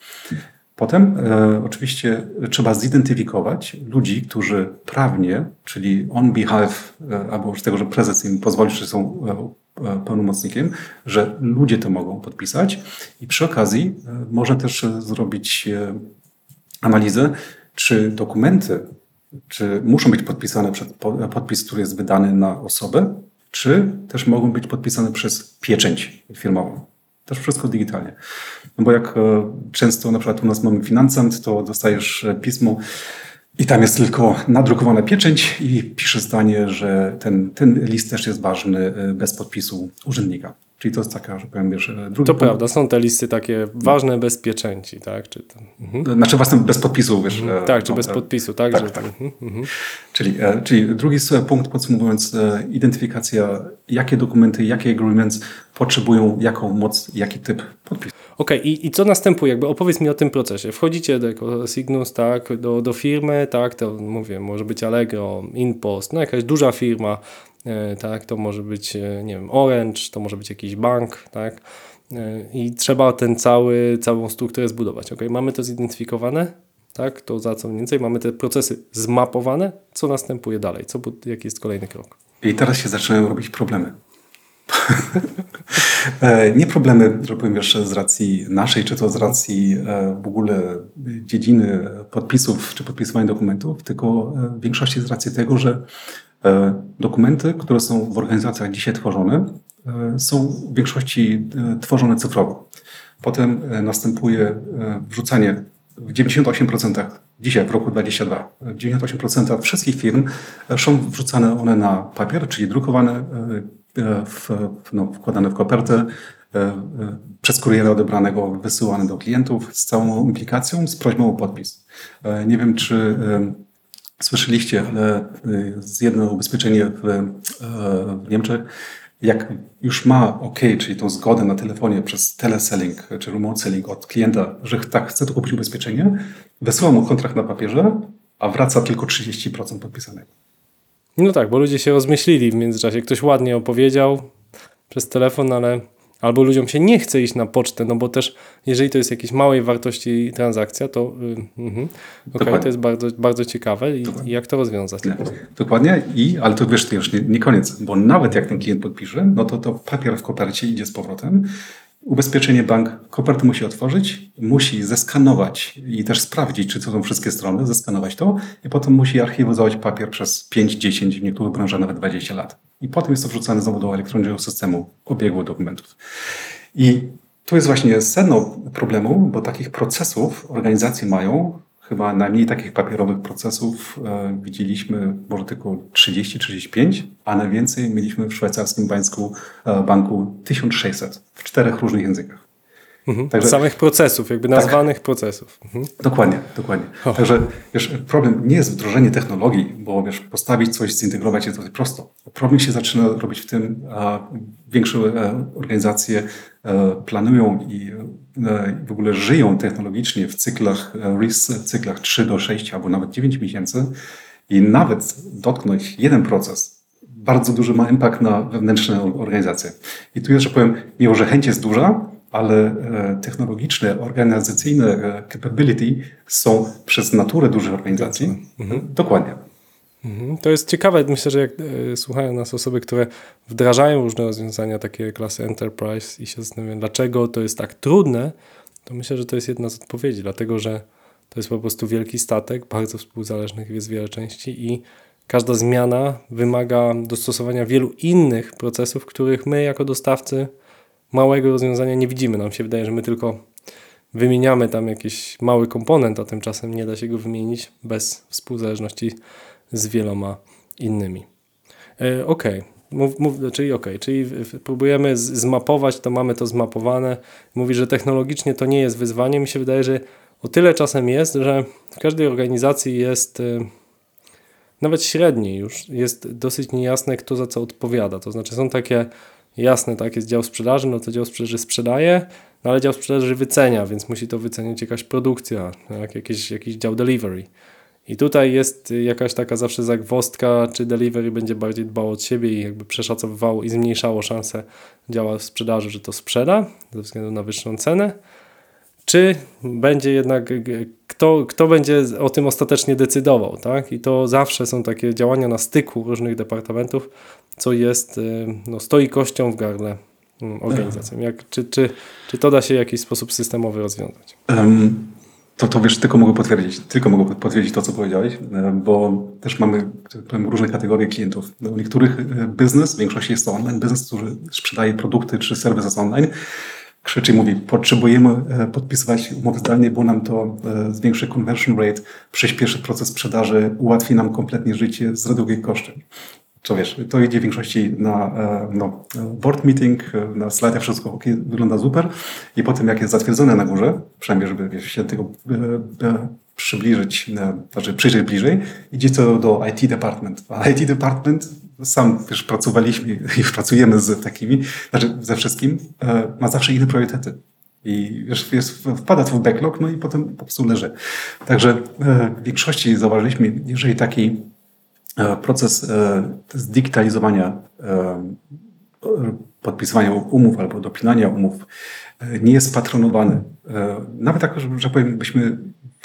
Potem e, oczywiście trzeba zidentyfikować ludzi, którzy prawnie, czyli on behalf, e, albo z tego, że prezes im pozwoli, że są e, e, pełnomocnikiem, że ludzie to mogą podpisać i przy okazji e, można też zrobić analizę, czy dokumenty, czy muszą być podpisane przez podpis, który jest wydany na osobę, czy też mogą być podpisane przez pieczęć firmową. Też wszystko digitalnie. No bo jak e, często na przykład u nas mamy finansant, to dostajesz pismo i tam jest tylko nadrukowana pieczęć i pisze zdanie, że ten, ten list też jest ważny e, bez podpisu urzędnika. Czyli to jest taka, że powiem, wiesz, drugi To punkt. prawda, są te listy takie ważne bez pieczęci, tak? Czy to, mhm. Znaczy własne bez podpisu, wiesz. Mhm. Tak, czy no, bez podpisu, tak? Tak, że, tak. Mhm, mhm. Czyli, czyli drugi punkt podsumowując, identyfikacja, jakie dokumenty, jakie agreements potrzebują jaką moc, jaki typ podpisu. Okej, okay. I, i co następuje? Jakby opowiedz mi o tym procesie. Wchodzicie do jako Signus, tak, do, do firmy, tak, to mówię, może być Allegro, InPost, no jakaś duża firma, e, tak, to może być, e, nie wiem, Orange, to może być jakiś bank, tak, e, i trzeba ten cały, całą strukturę zbudować. Okay? Mamy to zidentyfikowane, tak, to za co mniej więcej, mamy te procesy zmapowane, co następuje dalej, co, jaki jest kolejny krok? I teraz się zaczynają robić problemy. E, nie problemy, że powiem jeszcze z racji naszej, czy to z racji e, w ogóle dziedziny podpisów, czy podpisywania dokumentów, tylko e, w większości z racji tego, że dokumenty, które są w organizacjach dzisiaj tworzone, są w większości tworzone cyfrowo. Potem następuje wrzucanie w 98% dzisiaj, w roku 2022, 98% wszystkich firm są wrzucane one na papier, czyli drukowane w, no, wkładane w kopertę, e, e, przez kuriera odebranego wysyłane do klientów z całą implikacją, z prośbą o podpis. Nie wiem, czy słyszeliście, ale jedno ubezpieczenie w, w Niemczech, jak już ma OK, czyli tą zgodę na telefonie przez teleselling czy remote selling od klienta, że tak, chce to kupić ubezpieczenie, wysyła mu kontrakt na papierze, a wraca tylko 30% podpisanego. No tak, bo ludzie się rozmyślili w międzyczasie. Ktoś ładnie opowiedział przez telefon, ale albo ludziom się nie chce iść na pocztę, no bo też jeżeli to jest jakiejś małej wartości transakcja, to yy, yy, Dokładnie. to jest bardzo, bardzo ciekawe i, i jak to rozwiązać? Nie, Dokładnie, I, ale to wiesz, to już nie, nie koniec, bo nawet jak ten klient podpisze, no to to papier w kopercie idzie z powrotem. Ubezpieczenie bank kopertę musi otworzyć, musi zeskanować i też sprawdzić, czy to są wszystkie strony, zeskanować to i potem musi archiwizować papier przez 5, 10, w niektórych branżach nawet 20 lat. I potem jest to wrzucane znowu do elektronicznego systemu obiegu dokumentów. I tu jest właśnie sedno problemu, bo takich procesów organizacje mają, chyba najmniej takich papierowych procesów e, widzieliśmy może tylko 30-35, a najwięcej mieliśmy w szwajcarskim banku, e, banku 1600 w czterech różnych językach. Mhm. Także- Samych procesów, jakby nazwanych procesów. Mhm. Dokładnie, dokładnie. O. Także wiesz, problem nie jest wdrożenie technologii, bo wiesz, postawić coś, zintegrować jest dosyć prosto. Problem się zaczyna robić w tym, a większe e, organizacje planują i w ogóle żyją technologicznie w cyklach e, RIS, cyklach 3 do 6 albo nawet 9 miesięcy i nawet dotknąć jeden proces bardzo duży ma impact na wewnętrzne organizacje. I tu jest, że powiem, mimo że chęć jest duża, ale e, technologiczne, organizacyjne e, capability są przez naturę dużych organizacji. Dokładnie. Mhm. To jest ciekawe. Myślę, że jak e, słuchają nas osoby, które wdrażają różne rozwiązania takie klasy enterprise i się zastanawiają, dlaczego to jest tak trudne, to myślę, że to jest jedna z odpowiedzi, dlatego że to jest po prostu wielki statek, bardzo współzależnych jest wiele części i każda zmiana wymaga dostosowania wielu innych procesów, których my jako dostawcy małego rozwiązania nie widzimy. Nam się wydaje, że my tylko wymieniamy tam jakiś mały komponent, a tymczasem nie da się go wymienić bez współzależności z wieloma innymi. E, Okej, mów, mów, czyli okej, czyli w- w- próbujemy zmapować, to mamy to zmapowane. Mówi, że technologicznie to nie jest wyzwanie. Mi się wydaje, że o tyle czasem jest, że w każdej organizacji jest, e, nawet średniej już, jest dosyć niejasne, kto za co odpowiada. To znaczy są takie jasne, tak, jest dział sprzedaży, no to dział sprzedaży sprzedaje, no ale dział sprzedaży wycenia, więc musi to wycenić jakaś produkcja, tak, jakiś, jakiś dział delivery. I tutaj jest jakaś taka zawsze zagwozdka, czy delivery będzie bardziej dbało od siebie i jakby przeszacowywało i zmniejszało szanse działa sprzedaży, że to sprzeda ze względu na wyższą cenę, czy będzie jednak, kto, kto będzie o tym ostatecznie decydował, tak? I to zawsze są takie działania na styku różnych departamentów, co jest, y, no, stoi kością w gardle mm, organizacjom. Jak, czy, czy, czy to da się w jakiś sposób systemowy rozwiązać? Em, To, to wiesz, tylko mogę potwierdzić, tylko mogę potwierdzić to, co powiedziałeś, e, bo też mamy tak powiem, różne kategorie klientów. No, U niektórych e, biznes, w większości jest to online biznes, który sprzedaje produkty czy serwisy online, krzyczy mówi, potrzebujemy e, podpisywać umowy zdalnie, bo nam to zwiększy conversion rate, przyspieszy proces sprzedaży, ułatwi nam kompletnie życie, zredukuje koszty. Co wiesz, to idzie w większości na e, no, board meeting, e, na slajdach wszystko wygląda super i potem jak jest zatwierdzone na górze, przynajmniej żeby wiesz, się tego e, przybliżyć, znaczy przyjrzeć bliżej, idzie to do IT department. A IT department, sam wiesz, pracowaliśmy i pracujemy z takimi, znaczy ze wszystkim, ma zawsze inne priorytety. I wiesz, jest, wpada to w backlog, no i potem po prostu leży. Także w większości zauważyliśmy, jeżeli taki proces e, zdigitalizowania, e, podpisywania umów albo dopinania umów e, nie jest patronowany. E, Nawet tak, że powiem, byśmy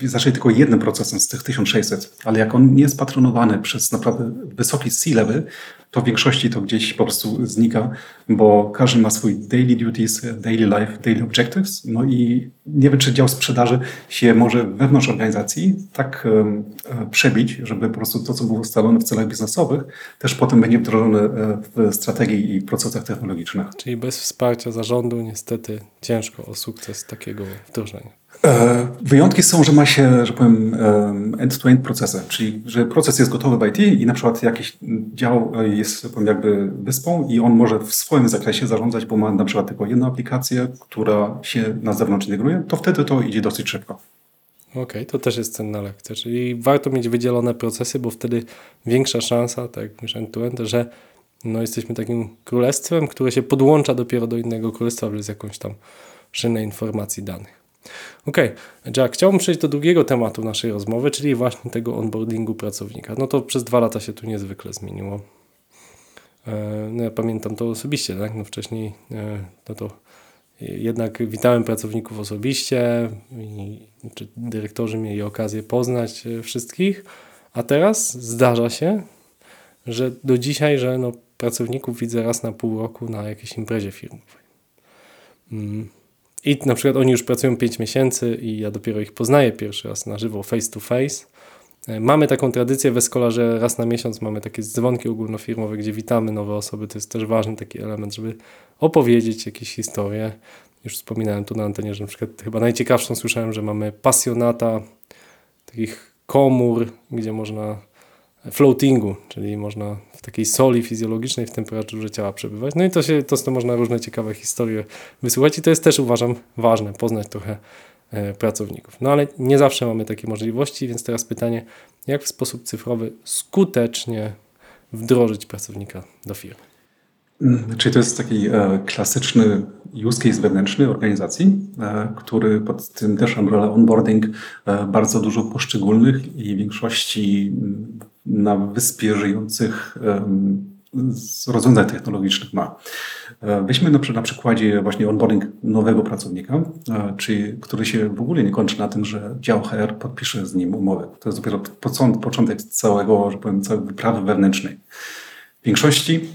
zaczęli tylko jednym procesem z tych 1600, ale jak on nie jest patronowany przez naprawdę wysoki C-level, to w większości to gdzieś po prostu znika, bo każdy ma swój daily duties, daily life, daily objectives, no i nie wiem, czy dział sprzedaży się może wewnątrz organizacji tak e, przebić, żeby po prostu to, co było ustalone w celach biznesowych, też potem będzie wdrożone e, w strategii i procesach technologicznych. Czyli bez wsparcia zarządu niestety ciężko o sukces takiego wdrożenia. E, Wyjątki są, że ma się, że powiem, em, end-to-end procesy, czyli że proces jest gotowy w IT i na przykład jakiś dział jest powiem, jakby wyspą i on może w swoim zakresie zarządzać, bo ma na przykład tylko jedną aplikację, która się na zewnątrz integruje, to wtedy to idzie dosyć szybko. Okej, to też jest cenna lekcja, czyli warto mieć wydzielone procesy, bo wtedy większa szansa, tak mówisz end-to-end, że no, jesteśmy takim królestwem, które się podłącza dopiero do innego królestwa z jakąś tam szynę informacji danych. Okej, Jack, chciałbym przejść do drugiego tematu naszej rozmowy, czyli właśnie tego onboardingu pracownika. No to przez dwa lata się tu niezwykle zmieniło. E, No ja pamiętam to osobiście, tak? No wcześniej e, no to jednak witałem pracowników osobiście i czy dyrektorzy mieli okazję poznać e, wszystkich, a teraz zdarza się, że do dzisiaj, że no pracowników widzę raz na pół roku na jakiejś imprezie firmowej. Mm. I na przykład oni już pracują 5 miesięcy i ja dopiero ich poznaję pierwszy raz na żywo, face to face. E, Mamy taką tradycję w Escola, że raz na miesiąc mamy takie dzwonki ogólnofirmowe, gdzie witamy nowe osoby. To jest też ważny taki element, żeby opowiedzieć jakieś historie. Już wspominałem tu na antenie, że na przykład chyba najciekawszą słyszałem, że mamy pasjonata takich komór, gdzie można floatingu, czyli można takiej soli fizjologicznej w temperaturze ciała przebywać. No i to się, to, to można różne ciekawe historie wysłuchać i to jest też uważam ważne, poznać trochę e, pracowników. No ale nie zawsze mamy takie możliwości, więc teraz pytanie, jak w sposób cyfrowy skutecznie wdrożyć pracownika do firmy? Czyli to jest taki e, klasyczny use case wewnętrzny organizacji, e, który pod tym też umbrella onboarding e, bardzo dużo poszczególnych i większości na wyspie żyjących rozwiązań technologicznych ma. E, Weźmy na, na przykładzie właśnie onboarding nowego pracownika, e, czyli, który się w ogóle nie kończy na tym, że dział HR podpisze z nim umowę. To jest dopiero począt- początek całego, że powiem, całej wyprawy wewnętrznej. W większości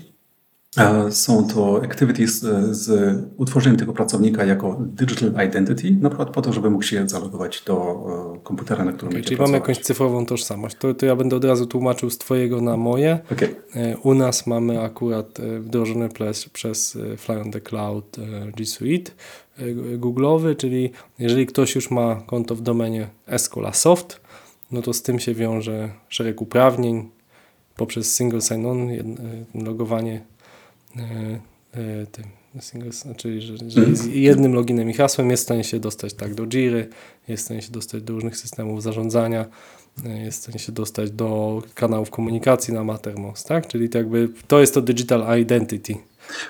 Są to activities e, z utworzeniem tego pracownika jako digital identity, na przykład po to, żeby mógł się zalogować do e, komputera, na którym Okay, czyli mamy jakąś cyfrową tożsamość. To, to ja będę od razu tłumaczył z Twojego na moje. Okej. E, U nas mamy akurat wdrożony przez, przez Fly on the Cloud G Suite Google'owy, czyli jeżeli ktoś już ma konto w domenie Escola Soft, no to z tym się wiąże szereg uprawnień poprzez single sign-on, logowanie tym single, czyli że, że z jednym loginem i hasłem jest w stanie się dostać tak do Jiry, jest w stanie się dostać do różnych systemów zarządzania, e, jest w stanie się dostać do kanałów komunikacji na Mattermost, tak? Czyli to jakby to jest to digital identity.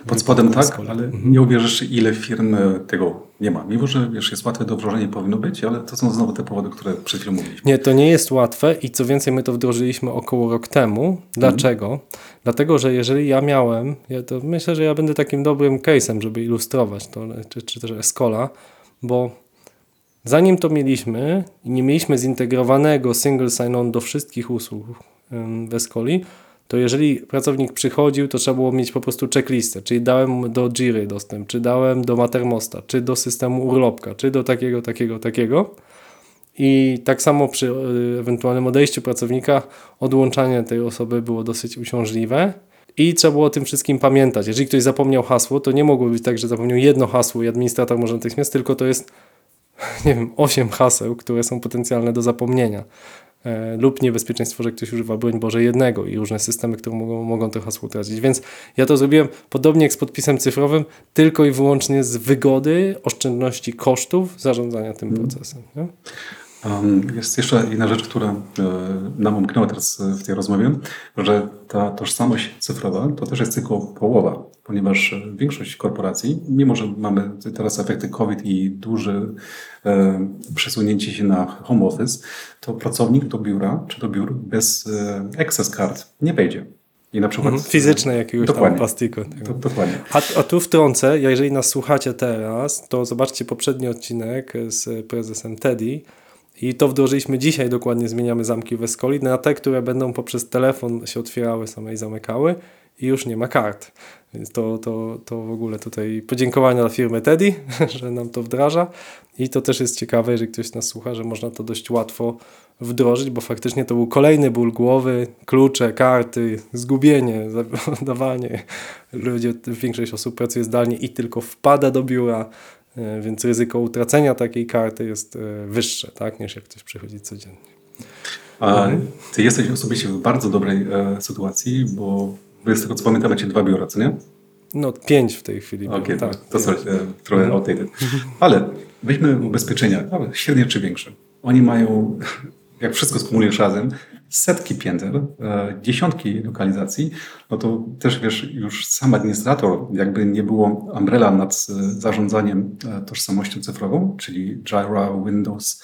Pod spodem tak, ale Mhm. nie uwierzysz, ile firm e, tego nie ma. Mimo, że wiesz, jest łatwe do wdrożenia, powinno być, ale to są znowu te powody, które przed chwilą mówiliśmy. Nie, to nie jest łatwe i co więcej, my to wdrożyliśmy około rok temu. Dlaczego? Dlatego, że jeżeli ja miałem, ja to myślę, że ja będę takim dobrym case'em, żeby ilustrować to, czy, czy też Escola, bo zanim to mieliśmy i nie mieliśmy zintegrowanego single sign-on do wszystkich usług w Escoli, to jeżeli pracownik przychodził, to trzeba było mieć po prostu checklistę, czyli dałem do Jiry dostęp, czy dałem do Mattermosta, czy do systemu urlopka, czy do takiego, takiego, takiego. I tak samo przy y, ewentualnym odejściu pracownika odłączanie tej osoby było dosyć uciążliwe. I trzeba było o tym wszystkim pamiętać. Jeżeli ktoś zapomniał hasło, to nie mogło być tak, że zapomniał jedno hasło i administrator może natychmiast, tylko to jest, nie wiem, osiem haseł, które są potencjalne do zapomnienia. E, lub niebezpieczeństwo, że ktoś używa, broń Boże, jednego i różne systemy, które mogą, mogą to hasło tracić. Więc ja to zrobiłem podobnie jak z podpisem cyfrowym, tylko i wyłącznie z wygody, oszczędności kosztów zarządzania tym procesem. Nie? Um, Jest jeszcze jedna rzecz, która e, nam umknęła teraz w tej rozmowie, że ta tożsamość cyfrowa to też jest tylko połowa, ponieważ e, większość korporacji, mimo że mamy teraz efekty COVID i duże e, przesunięcie się na home office, to pracownik do biura czy do biur bez e, access card nie wejdzie. I na przykład Mhm, Fizyczne jakiegoś tam Dokładnie. plastiku. To, dokładnie. A, a tu wtrącę, jeżeli nas słuchacie teraz, to zobaczcie poprzedni odcinek z prezesem Teddy i to wdrożyliśmy dzisiaj, dokładnie zmieniamy zamki w Escoli na te, które będą poprzez telefon się otwierały same i zamykały i już nie ma kart. Więc to, to, to w ogóle tutaj podziękowania dla firmy Teddy, że nam to wdraża i to też jest ciekawe, jeżeli ktoś nas słucha, że można to dość łatwo wdrożyć, bo faktycznie to był kolejny ból głowy, klucze, karty, zgubienie, dawanie. Ludzie, większość osób pracuje zdalnie i tylko wpada do biura, e, więc ryzyko utracenia takiej karty jest e, wyższe, tak, niż jak ktoś przychodzi codziennie. A ty jesteś osobiście w bardzo dobrej e, sytuacji, bo wy z tego co pamiętam macie dwa biura, co nie? No, pięć w tej chwili. Okej, było, tak. to coś e, trochę outdated. Ale weźmy ubezpieczenia, średnie czy większe. Oni mają, jak wszystko skumulujesz razem, setki pięter, e, dziesiątki lokalizacji, no to też wiesz, już sam administrator, jakby nie było umbrella nad e, zarządzaniem e, tożsamością cyfrową, czyli Jira, Windows,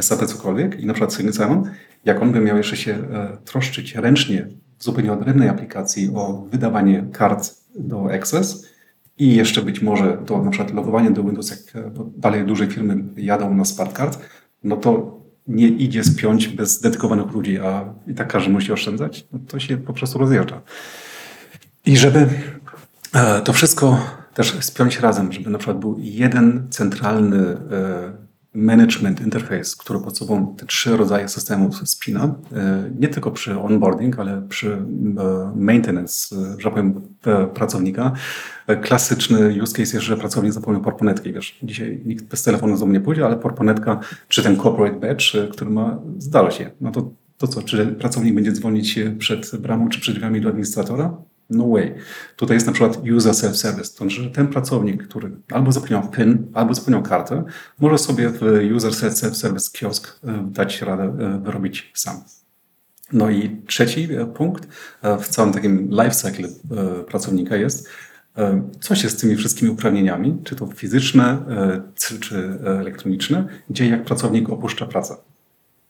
SAP, cokolwiek i na przykład Simon, jak on by miał jeszcze się troszczyć ręcznie w zupełnie odrębnej aplikacji o wydawanie kart do Access i jeszcze być może do na przykład logowania do Windows, jak bo dalej duże firmy jadą na smart card, no to nie idzie spiąć bez dedykowanych ludzi, a i tak każdy musi oszczędzać, no to się po prostu rozjeżdża. I żeby e, to wszystko też spiąć razem, żeby na przykład był jeden centralny e, management interface, który pod sobą te trzy rodzaje systemów spina, e, nie tylko przy onboarding, ale przy maintenance, że tak powiem, pracownika. Klasyczny use case jest, że pracownik zapomniał portmonetki. Wiesz, dzisiaj nikt bez telefonu z nie pójdzie, ale portmonetka, czy ten corporate badge, który ma, zdarza się. No to, to co, czy pracownik będzie dzwonić przed bramą, czy przed drzwiami do administratora? No way. Tutaj jest na przykład user self-service, to znaczy, ten pracownik, który albo zapomniał PIN, albo zapomniał kartę, może sobie w user self-service kiosk e, dać radę e, wyrobić sam. No i trzeci e, punkt w całym takim lifecycle pracownika jest, co się z tymi wszystkimi uprawnieniami, czy to fizyczne, czy elektroniczne, dzieje jak pracownik opuszcza pracę.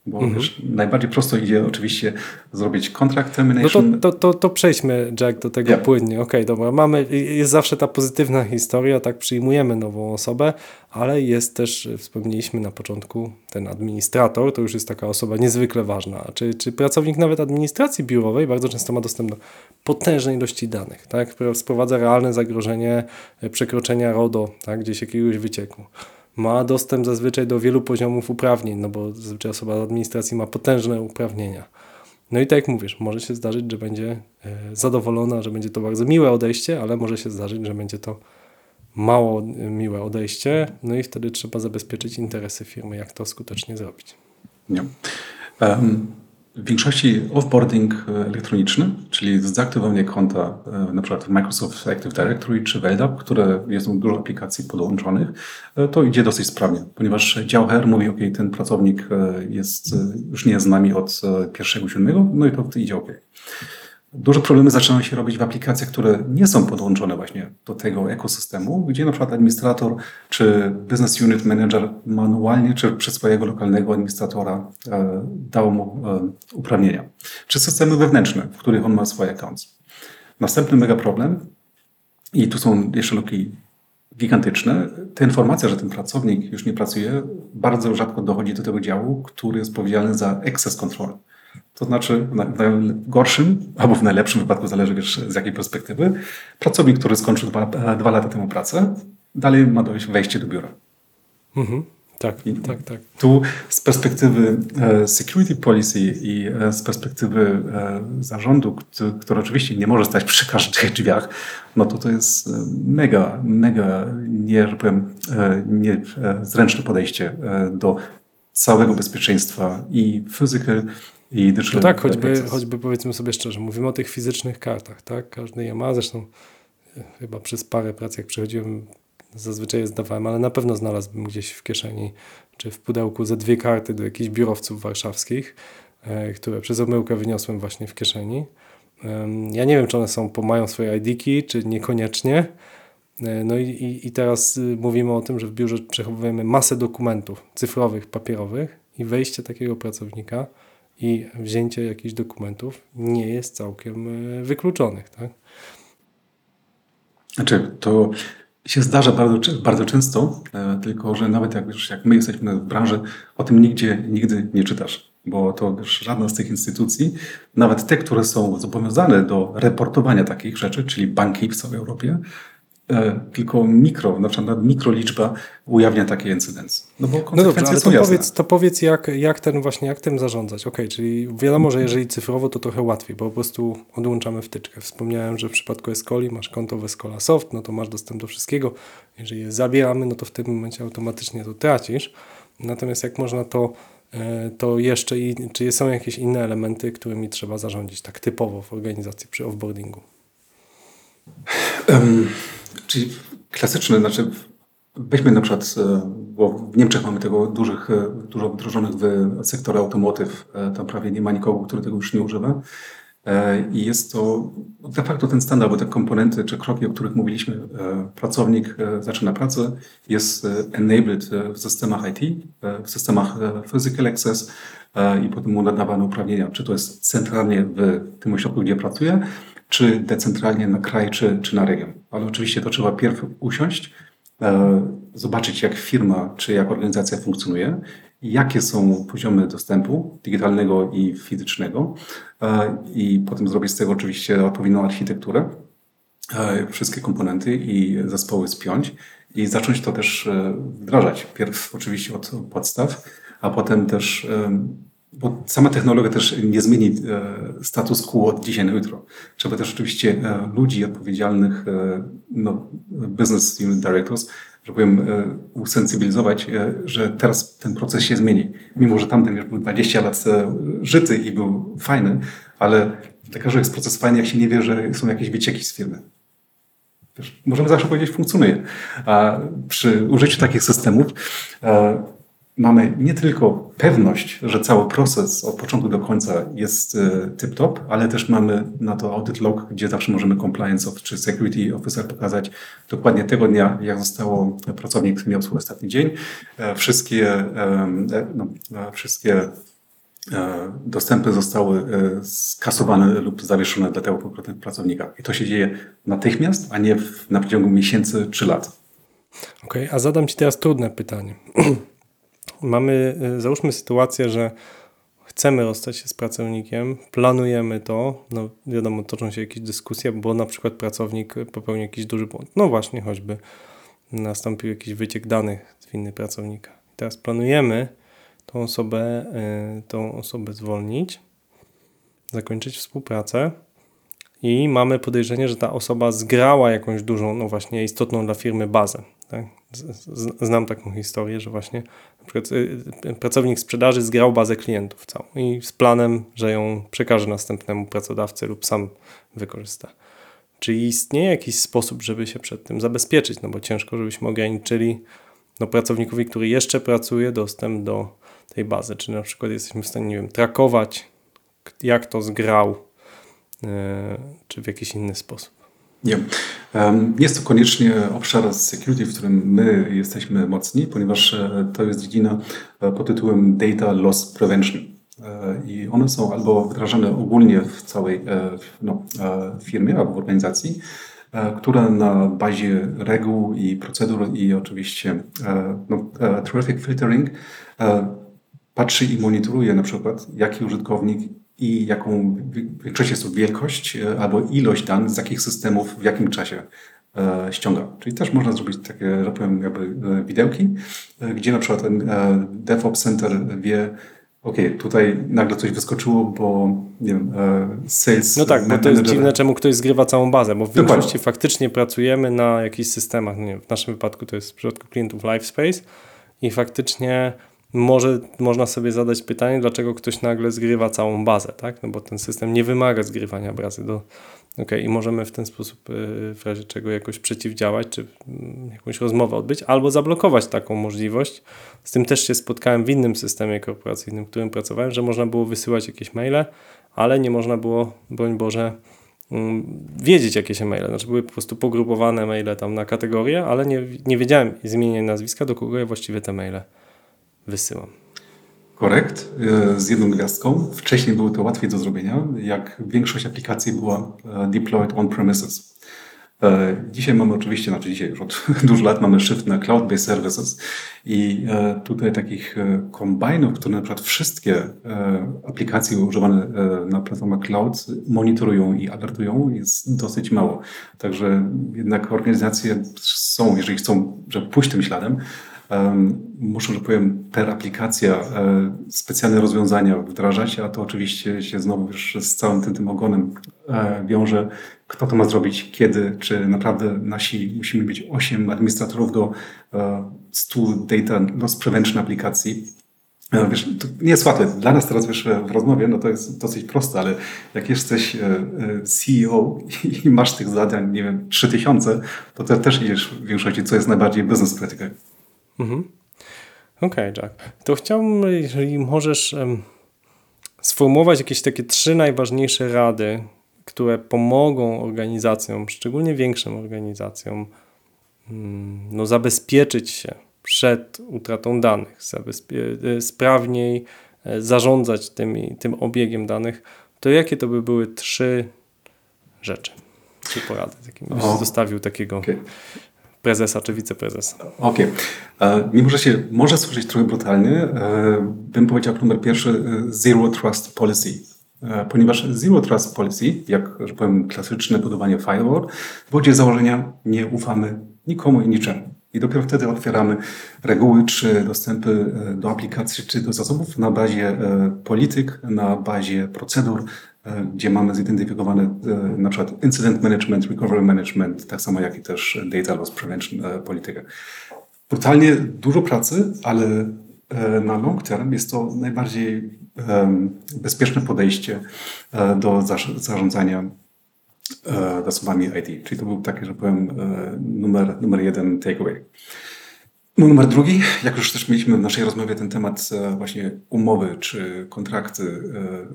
Bo mhm. wiesz, najbardziej prosto idzie oczywiście zrobić contract termination. No to, to, to, to przejdźmy, Jack, do tego yeah. płynnie. Okej, okay, dobra. Mamy, jest zawsze ta pozytywna historia, tak przyjmujemy nową osobę, ale jest też, wspomnieliśmy na początku, ten administrator, to już jest taka osoba niezwykle ważna. Czy, czy pracownik nawet administracji biurowej bardzo często ma dostęp do potężnej ilości danych, tak? Sprowadza realne zagrożenie przekroczenia RODO, tak? Gdzieś jakiegoś wycieku ma dostęp zazwyczaj do wielu poziomów uprawnień, no bo zazwyczaj osoba z administracji ma potężne uprawnienia. No i tak jak mówisz, może się zdarzyć, że będzie e, zadowolona, że będzie to bardzo miłe odejście, ale może się zdarzyć, że będzie to mało e, miłe odejście, no i wtedy trzeba zabezpieczyć interesy firmy, jak to skutecznie zrobić. Nie. Um, w większości offboarding e, elektroniczny, czyli zaktywowanie konta e, na przykład w Microsoft Active Directory czy w LDAP, które jest dużo aplikacji podłączonych, e, to idzie dosyć sprawnie, ponieważ dział HR mówi, ok, ten pracownik jest, już nie jest z nami od 1.7, no i to idzie ok. Duże problemy zaczynają się robić w aplikacjach, które nie są podłączone właśnie do tego ekosystemu, gdzie na przykład administrator czy business unit manager manualnie czy przez swojego lokalnego administratora e, dał mu e, uprawnienia. Czy systemy wewnętrzne, w których on ma swoje accounts. Następny mega problem i tu są jeszcze luki gigantyczne. Ta informacja, że ten pracownik już nie pracuje, bardzo rzadko dochodzi do tego działu, który jest odpowiedzialny za access control. To znaczy w najgorszym albo w najlepszym wypadku, zależy wiesz, z jakiej perspektywy, pracownik, który skończył dwa, dwa lata temu pracę, dalej ma dojść wejście do biura. Mhm. Tak, I tak, tak. Tu z perspektywy e, security policy i e, z perspektywy e, zarządu, który oczywiście nie może stać przy każdych drzwiach, no to to jest mega, mega nie, że powiem, niezręczne podejście do całego bezpieczeństwa i physical, i no tak, choćby, choćby powiedzmy sobie szczerze, mówimy o tych fizycznych kartach, tak? Każdy je ma, zresztą e, chyba przez parę prac, jak przechodziłem, zazwyczaj je zdawałem, ale na pewno znalazłbym gdzieś w kieszeni czy w pudełku ze dwie karty do jakichś biurowców warszawskich, e, które przez omyłkę wyniosłem właśnie w kieszeni. Ja nie wiem, czy one są, mają swoje ID-ki, czy niekoniecznie. E, no i, i teraz y, mówimy o tym, że w biurze przechowujemy masę dokumentów cyfrowych, papierowych i wejście takiego pracownika i wzięcie jakichś dokumentów nie jest całkiem e, wykluczonych. Tak? Znaczy, to się zdarza bardzo, bardzo często, e, tylko że nawet jak, już jak my jesteśmy w branży, o tym nigdzie, nigdy nie czytasz, bo to już żadna z tych instytucji, nawet te, które są zobowiązane do reportowania takich rzeczy, czyli banki w całej Europie, tylko mikro, na przykład mikroliczba ujawnia takie incydencje. No, bo no dobrze, ale to powiedz, to powiedz jak, jak ten właśnie, jak tym zarządzać. Ok, czyli wiadomo, że jeżeli cyfrowo, to trochę łatwiej, bo po prostu odłączamy wtyczkę. Wspomniałem, że w przypadku Escoli masz konto w Escola Soft, no to masz dostęp do wszystkiego. Jeżeli je zabieramy, no to w tym momencie automatycznie to tracisz. Natomiast jak można to e, to jeszcze, i, czy są jakieś inne elementy, którymi trzeba zarządzić tak typowo w organizacji przy offboardingu? Um, Czyli klasyczny, znaczy weźmy na przykład, e, bo w Niemczech mamy tego dużych, e, dużo wdrożonych w sektor automotyw, e, tam prawie nie ma nikogo, który tego już nie używa. I jest to de facto ten standard, bo te komponenty czy kroki, o których mówiliśmy, pracownik zaczyna pracę, jest enabled w systemach IT, w systemach physical access i potem mu nadawane uprawnienia, czy to jest centralnie w tym ośrodku, gdzie pracuje, czy decentralnie na kraj, czy, czy na region. Ale oczywiście to trzeba pierw usiąść, zobaczyć jak firma, czy jak organizacja funkcjonuje, jakie są poziomy dostępu digitalnego i fizycznego e, i potem zrobić z tego oczywiście odpowiednią architekturę, e, wszystkie komponenty i zespoły spiąć i zacząć to też e, wdrażać. Pierw oczywiście od podstaw, a potem też bo sama technologia też nie zmieni status quo od dzisiaj na jutro. Trzeba też oczywiście ludzi odpowiedzialnych, no, business unit directors, że powiem, e, usensybilizować, e, że teraz ten proces się zmieni. Mimo, że tamten już był 20 lat e, żyty i był fajny, ale dla każdego jest proces fajny, jak się nie wie, że są jakieś wycieki z firmy. Wiesz, możemy zawsze powiedzieć, funkcjonuje. A przy użyciu takich systemów mamy nie tylko pewność, że cały proces od początku do końca jest e, tip-top, ale też mamy na to audit log, gdzie zawsze możemy compliance of, czy security officer pokazać dokładnie tego dnia, jak zostało pracownik miał swój ostatni dzień. E, wszystkie, e, no, wszystkie dostępy zostały skasowane lub zawieszone dla tego pracownika. I to się dzieje natychmiast, a nie w, na przeciągu miesięcy czy lat. Okej, okay, a zadam Ci teraz trudne pytanie. mamy, y, załóżmy sytuację, że chcemy rozstać się z pracownikiem, planujemy to, no wiadomo, toczą się jakieś dyskusje, bo na przykład pracownik popełnił jakiś duży błąd. No właśnie, choćby nastąpił jakiś wyciek danych z winy pracownika. teraz planujemy tą osobę, y, tą osobę zwolnić, zakończyć współpracę i mamy podejrzenie, że ta osoba zgrała jakąś dużą, no właśnie istotną dla firmy bazę. Tak? Znam taką historię, że właśnie y, y, pracownik sprzedaży zgrał bazę klientów całą i z planem, że ją przekaże następnemu pracodawcy lub sam wykorzysta. Czy istnieje jakiś sposób, żeby się przed tym zabezpieczyć? No bo ciężko, żebyśmy ograniczyli no, pracownikowi, który jeszcze pracuje, dostęp do tej bazy. Czy na przykład jesteśmy w stanie, nie wiem, trakować, jak to zgrał, yy, czy w jakiś inny sposób. Nie. Jest to koniecznie obszar security, w którym my jesteśmy mocni, ponieważ e, to jest dziedzina e, pod tytułem Data Loss Prevention. E, I one są albo wdrażane ogólnie w całej no, firmie albo w organizacji, która na bazie reguł i procedur i oczywiście no, traffic filtering patrzy i monitoruje na przykład, jaki użytkownik i jaką w większości jest to wielkość e, albo ilość danych, z jakich systemów, w jakim czasie e, ściąga. Czyli też można zrobić takie, że powiem, jakby e, widełki, gdzie na przykład ten DevOps Center wie, OK, tutaj nagle coś wyskoczyło, bo nie wiem, sales. No tak, bo to jest dziwne, czemu ktoś zgrywa całą bazę, bo w Dokładnie. większości faktycznie pracujemy na jakichś systemach. Nie wiem, w naszym wypadku to jest w przypadku klientów LiveSpace i faktycznie może można sobie zadać pytanie, dlaczego ktoś nagle zgrywa całą bazę, tak? No bo ten system nie wymaga zgrywania bazy do. Okay, I możemy w ten sposób, y, w razie czego jakoś przeciwdziałać, czy mm, jakąś rozmowę odbyć, albo zablokować taką możliwość. Z tym też się spotkałem w innym systemie korporacyjnym, w którym pracowałem, że można było wysyłać jakieś maile, ale nie można było, broń Boże, mm, wiedzieć, jakie się maile. Znaczy były po prostu pogrupowane maile tam na kategorie, ale nie, nie wiedziałem imienia nazwiska, do kogo ja właściwie te maile wysyłam. Korekt, e, z jedną gwiazdką. Wcześniej było to łatwiej do zrobienia, jak większość aplikacji była e, deployed on-premises. E, dzisiaj mamy oczywiście, znaczy dzisiaj już od dużo lat mamy shift na cloud-based services i tutaj takich kombinów, które na przykład wszystkie aplikacje używane na platformach cloud monitorują i alertują jest dosyć mało. Także jednak organizacje są, jeżeli chcą żeby pójść tym śladem, muszą, że powiem, per aplikacja e, specjalne rozwiązania wdrażać, a to oczywiście się znowu już z całym tym, tym ogonem e, wiąże, kto to ma zrobić, kiedy, czy naprawdę nasi musimy być 8 administratorów do 100 e, data loss prevention aplikacji. Wiesz, nie jest łatwe. Dla nas teraz wiesz, w rozmowie no to jest dosyć proste, ale jak jesteś CEO i masz tych zadań, nie wiem, 3000, to też idziesz w większości, co jest najbardziej business critical. Mhm. Okej, okay, Jack. To chciałbym, jeżeli możesz um, sformułować jakieś takie trzy najważniejsze rady, które pomogą organizacjom, szczególnie większym organizacjom, mm, no, zabezpieczyć się przed utratą danych, zabezpie- sprawniej e, zarządzać tymi, tym obiegiem danych, to jakie to by były trzy rzeczy, trzy porady, jakimi byś zostawił takiego Okej. Prezesa czy wiceprezesa? Okej. E, Mimo, że się może słyszeć trochę brutalnie, e, bym powiedział numer pierwszy e, Zero Trust Policy. Ponieważ Zero Trust Policy, jak że powiem klasyczne budowanie firewall, wychodzi z założenia nie ufamy nikomu i niczemu. I dopiero wtedy otwieramy reguły czy dostępy do aplikacji czy do zasobów na bazie polityk, na bazie procedur, gdzie mamy zidentyfikowane e, na przykład incident management, recovery management, tak samo jak i też data loss prevention e, politykę. Brutalnie dużo pracy, ale e, na long term jest to najbardziej bezpieczne podejście e, do zarz- zarządzania e, zasobami IT. Czyli to był taki, że powiem, e, numer, numer jeden takeaway. No, numer drugi, jak już też mieliśmy w naszej rozmowie ten temat e, właśnie umowy czy kontrakty e,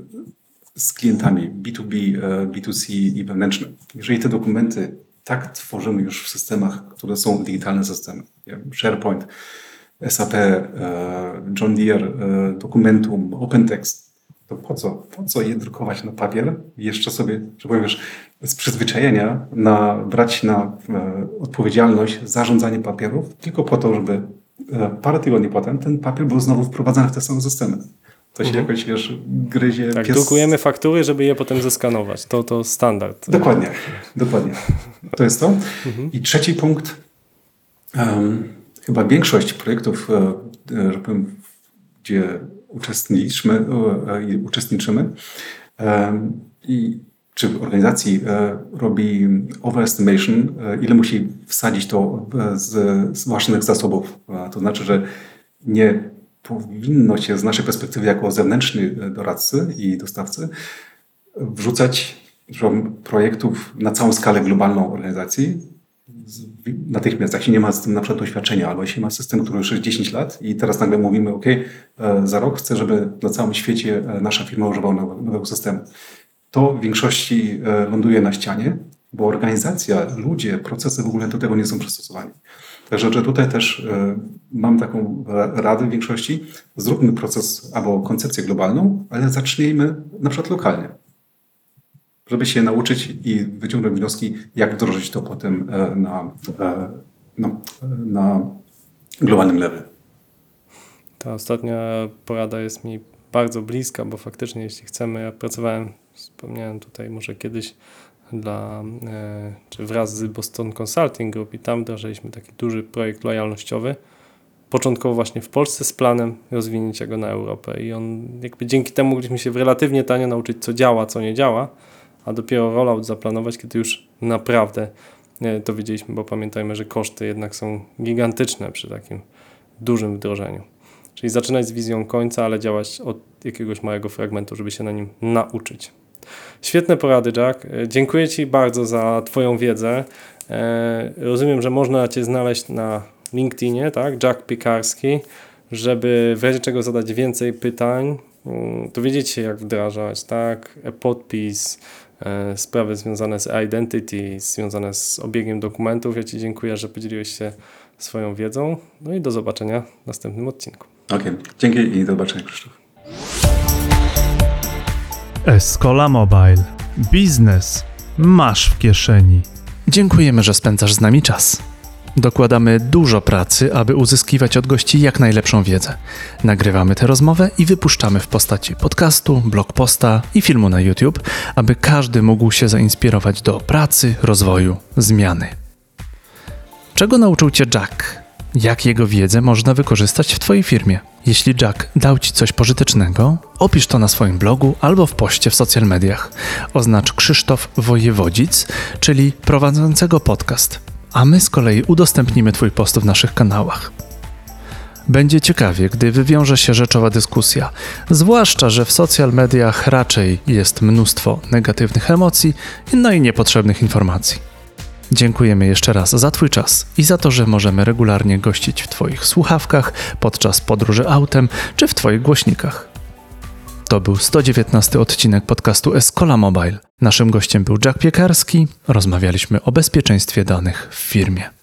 z klientami B2B, e, B2C i wewnętrzne. Jeżeli te dokumenty tak tworzymy już w systemach, które są digitalne systemy, SharePoint, SAP, e, John Deere, e, Dokumentum, OpenText, to po co? Po co je drukować na papier jeszcze sobie, że powiem, wiesz, z przyzwyczajenia na, brać na e, odpowiedzialność zarządzanie papierów tylko po to, żeby e, parę tygodni potem ten papier był znowu wprowadzany w te same systemy. To się jakoś, wiesz, gryzie Tak, pies... drukujemy faktury, żeby je potem zeskanować. To, to standard. Dokładnie, dokładnie. To jest to. I trzeci punkt. em, chyba większość projektów, e, e, że powiem, gdzie uczestniczymy, e, i uczestniczymy em, i czy w organizacji robi overestimation, ile musi wsadzić to z, własnych zasobów. To znaczy, że nie powinno się z naszej perspektywy jako zewnętrzny e, doradcy i dostawcy wrzucać projektów na całą skalę globalną organizacji natychmiast, jak się nie ma z tym na przykład doświadczenia, albo jeśli ma system, który już jest 10 lat i teraz nagle mówimy, OK, e, za rok chcę, żeby na całym świecie e, nasza firma używała nowego, systemu. To w większości ląduje na ścianie, bo organizacja, ludzie, procesy w ogóle do tego nie są przystosowani. Także że tutaj też e, mam taką ra- radę w większości, zróbmy proces albo koncepcję globalną, ale zacznijmy na przykład lokalnie żeby się nauczyć i wyciągnąć wnioski, jak wdrożyć to potem e, na, e, no, e, na globalnym level. Ta ostatnia porada jest mi bardzo bliska, bo faktycznie jeśli chcemy, ja pracowałem, wspomniałem tutaj może kiedyś dla, e, czy wraz z Boston Consulting Group i tam wdrażaliśmy taki duży projekt lojalnościowy, początkowo właśnie w Polsce z planem rozwinięcia go na Europę i on jakby dzięki temu mogliśmy się relatywnie tanio nauczyć, co działa, co nie działa, a dopiero rollout zaplanować, kiedy już naprawdę e, to wiedzieliśmy, bo pamiętajmy, że koszty jednak są gigantyczne przy takim dużym wdrożeniu. Czyli zaczynać z wizją końca, ale działać od jakiegoś małego fragmentu, żeby się na nim nauczyć. Świetne porady, Jack. E, Dziękuję Ci bardzo za Twoją wiedzę. E, Rozumiem, że można Cię znaleźć na LinkedInie, tak? Jack Piekarski, żeby w razie czego zadać więcej pytań, mm, dowiedzieć się jak wdrażać, tak? E-podpis, e, sprawy związane z identity, związane z obiegiem dokumentów. Ja Ci dziękuję, że podzieliłeś się swoją wiedzą. No i do zobaczenia w następnym odcinku. Ok, dzięki i do zobaczenia Krzysztof. Escola Mobile. Biznes masz w kieszeni. Dziękujemy, że spędzasz z nami czas. Dokładamy dużo pracy, aby uzyskiwać od gości jak najlepszą wiedzę. Nagrywamy tę rozmowę i wypuszczamy w postaci podcastu, blog posta i filmu na YouTube, aby każdy mógł się zainspirować do pracy, rozwoju, zmiany. Czego nauczył Cię Jack? Jak jego wiedzę można wykorzystać w Twojej firmie? Jeśli Jack dał Ci coś pożytecznego, opisz to na swoim blogu albo w poście w social mediach. Oznacz Krzysztof Wojewodzic, czyli prowadzącego podcast, a my z kolei udostępnimy Twój post w naszych kanałach. Będzie ciekawie, gdy wywiąże się rzeczowa dyskusja, zwłaszcza, że w social mediach raczej jest mnóstwo negatywnych emocji, no i niepotrzebnych informacji. Dziękujemy jeszcze raz za Twój czas i za to, że możemy regularnie gościć w Twoich słuchawkach, podczas podróży autem czy w Twoich głośnikach. To był 119 odcinek podcastu Escola Mobile. Naszym gościem był Jack Piekarski. Rozmawialiśmy o bezpieczeństwie danych w firmie.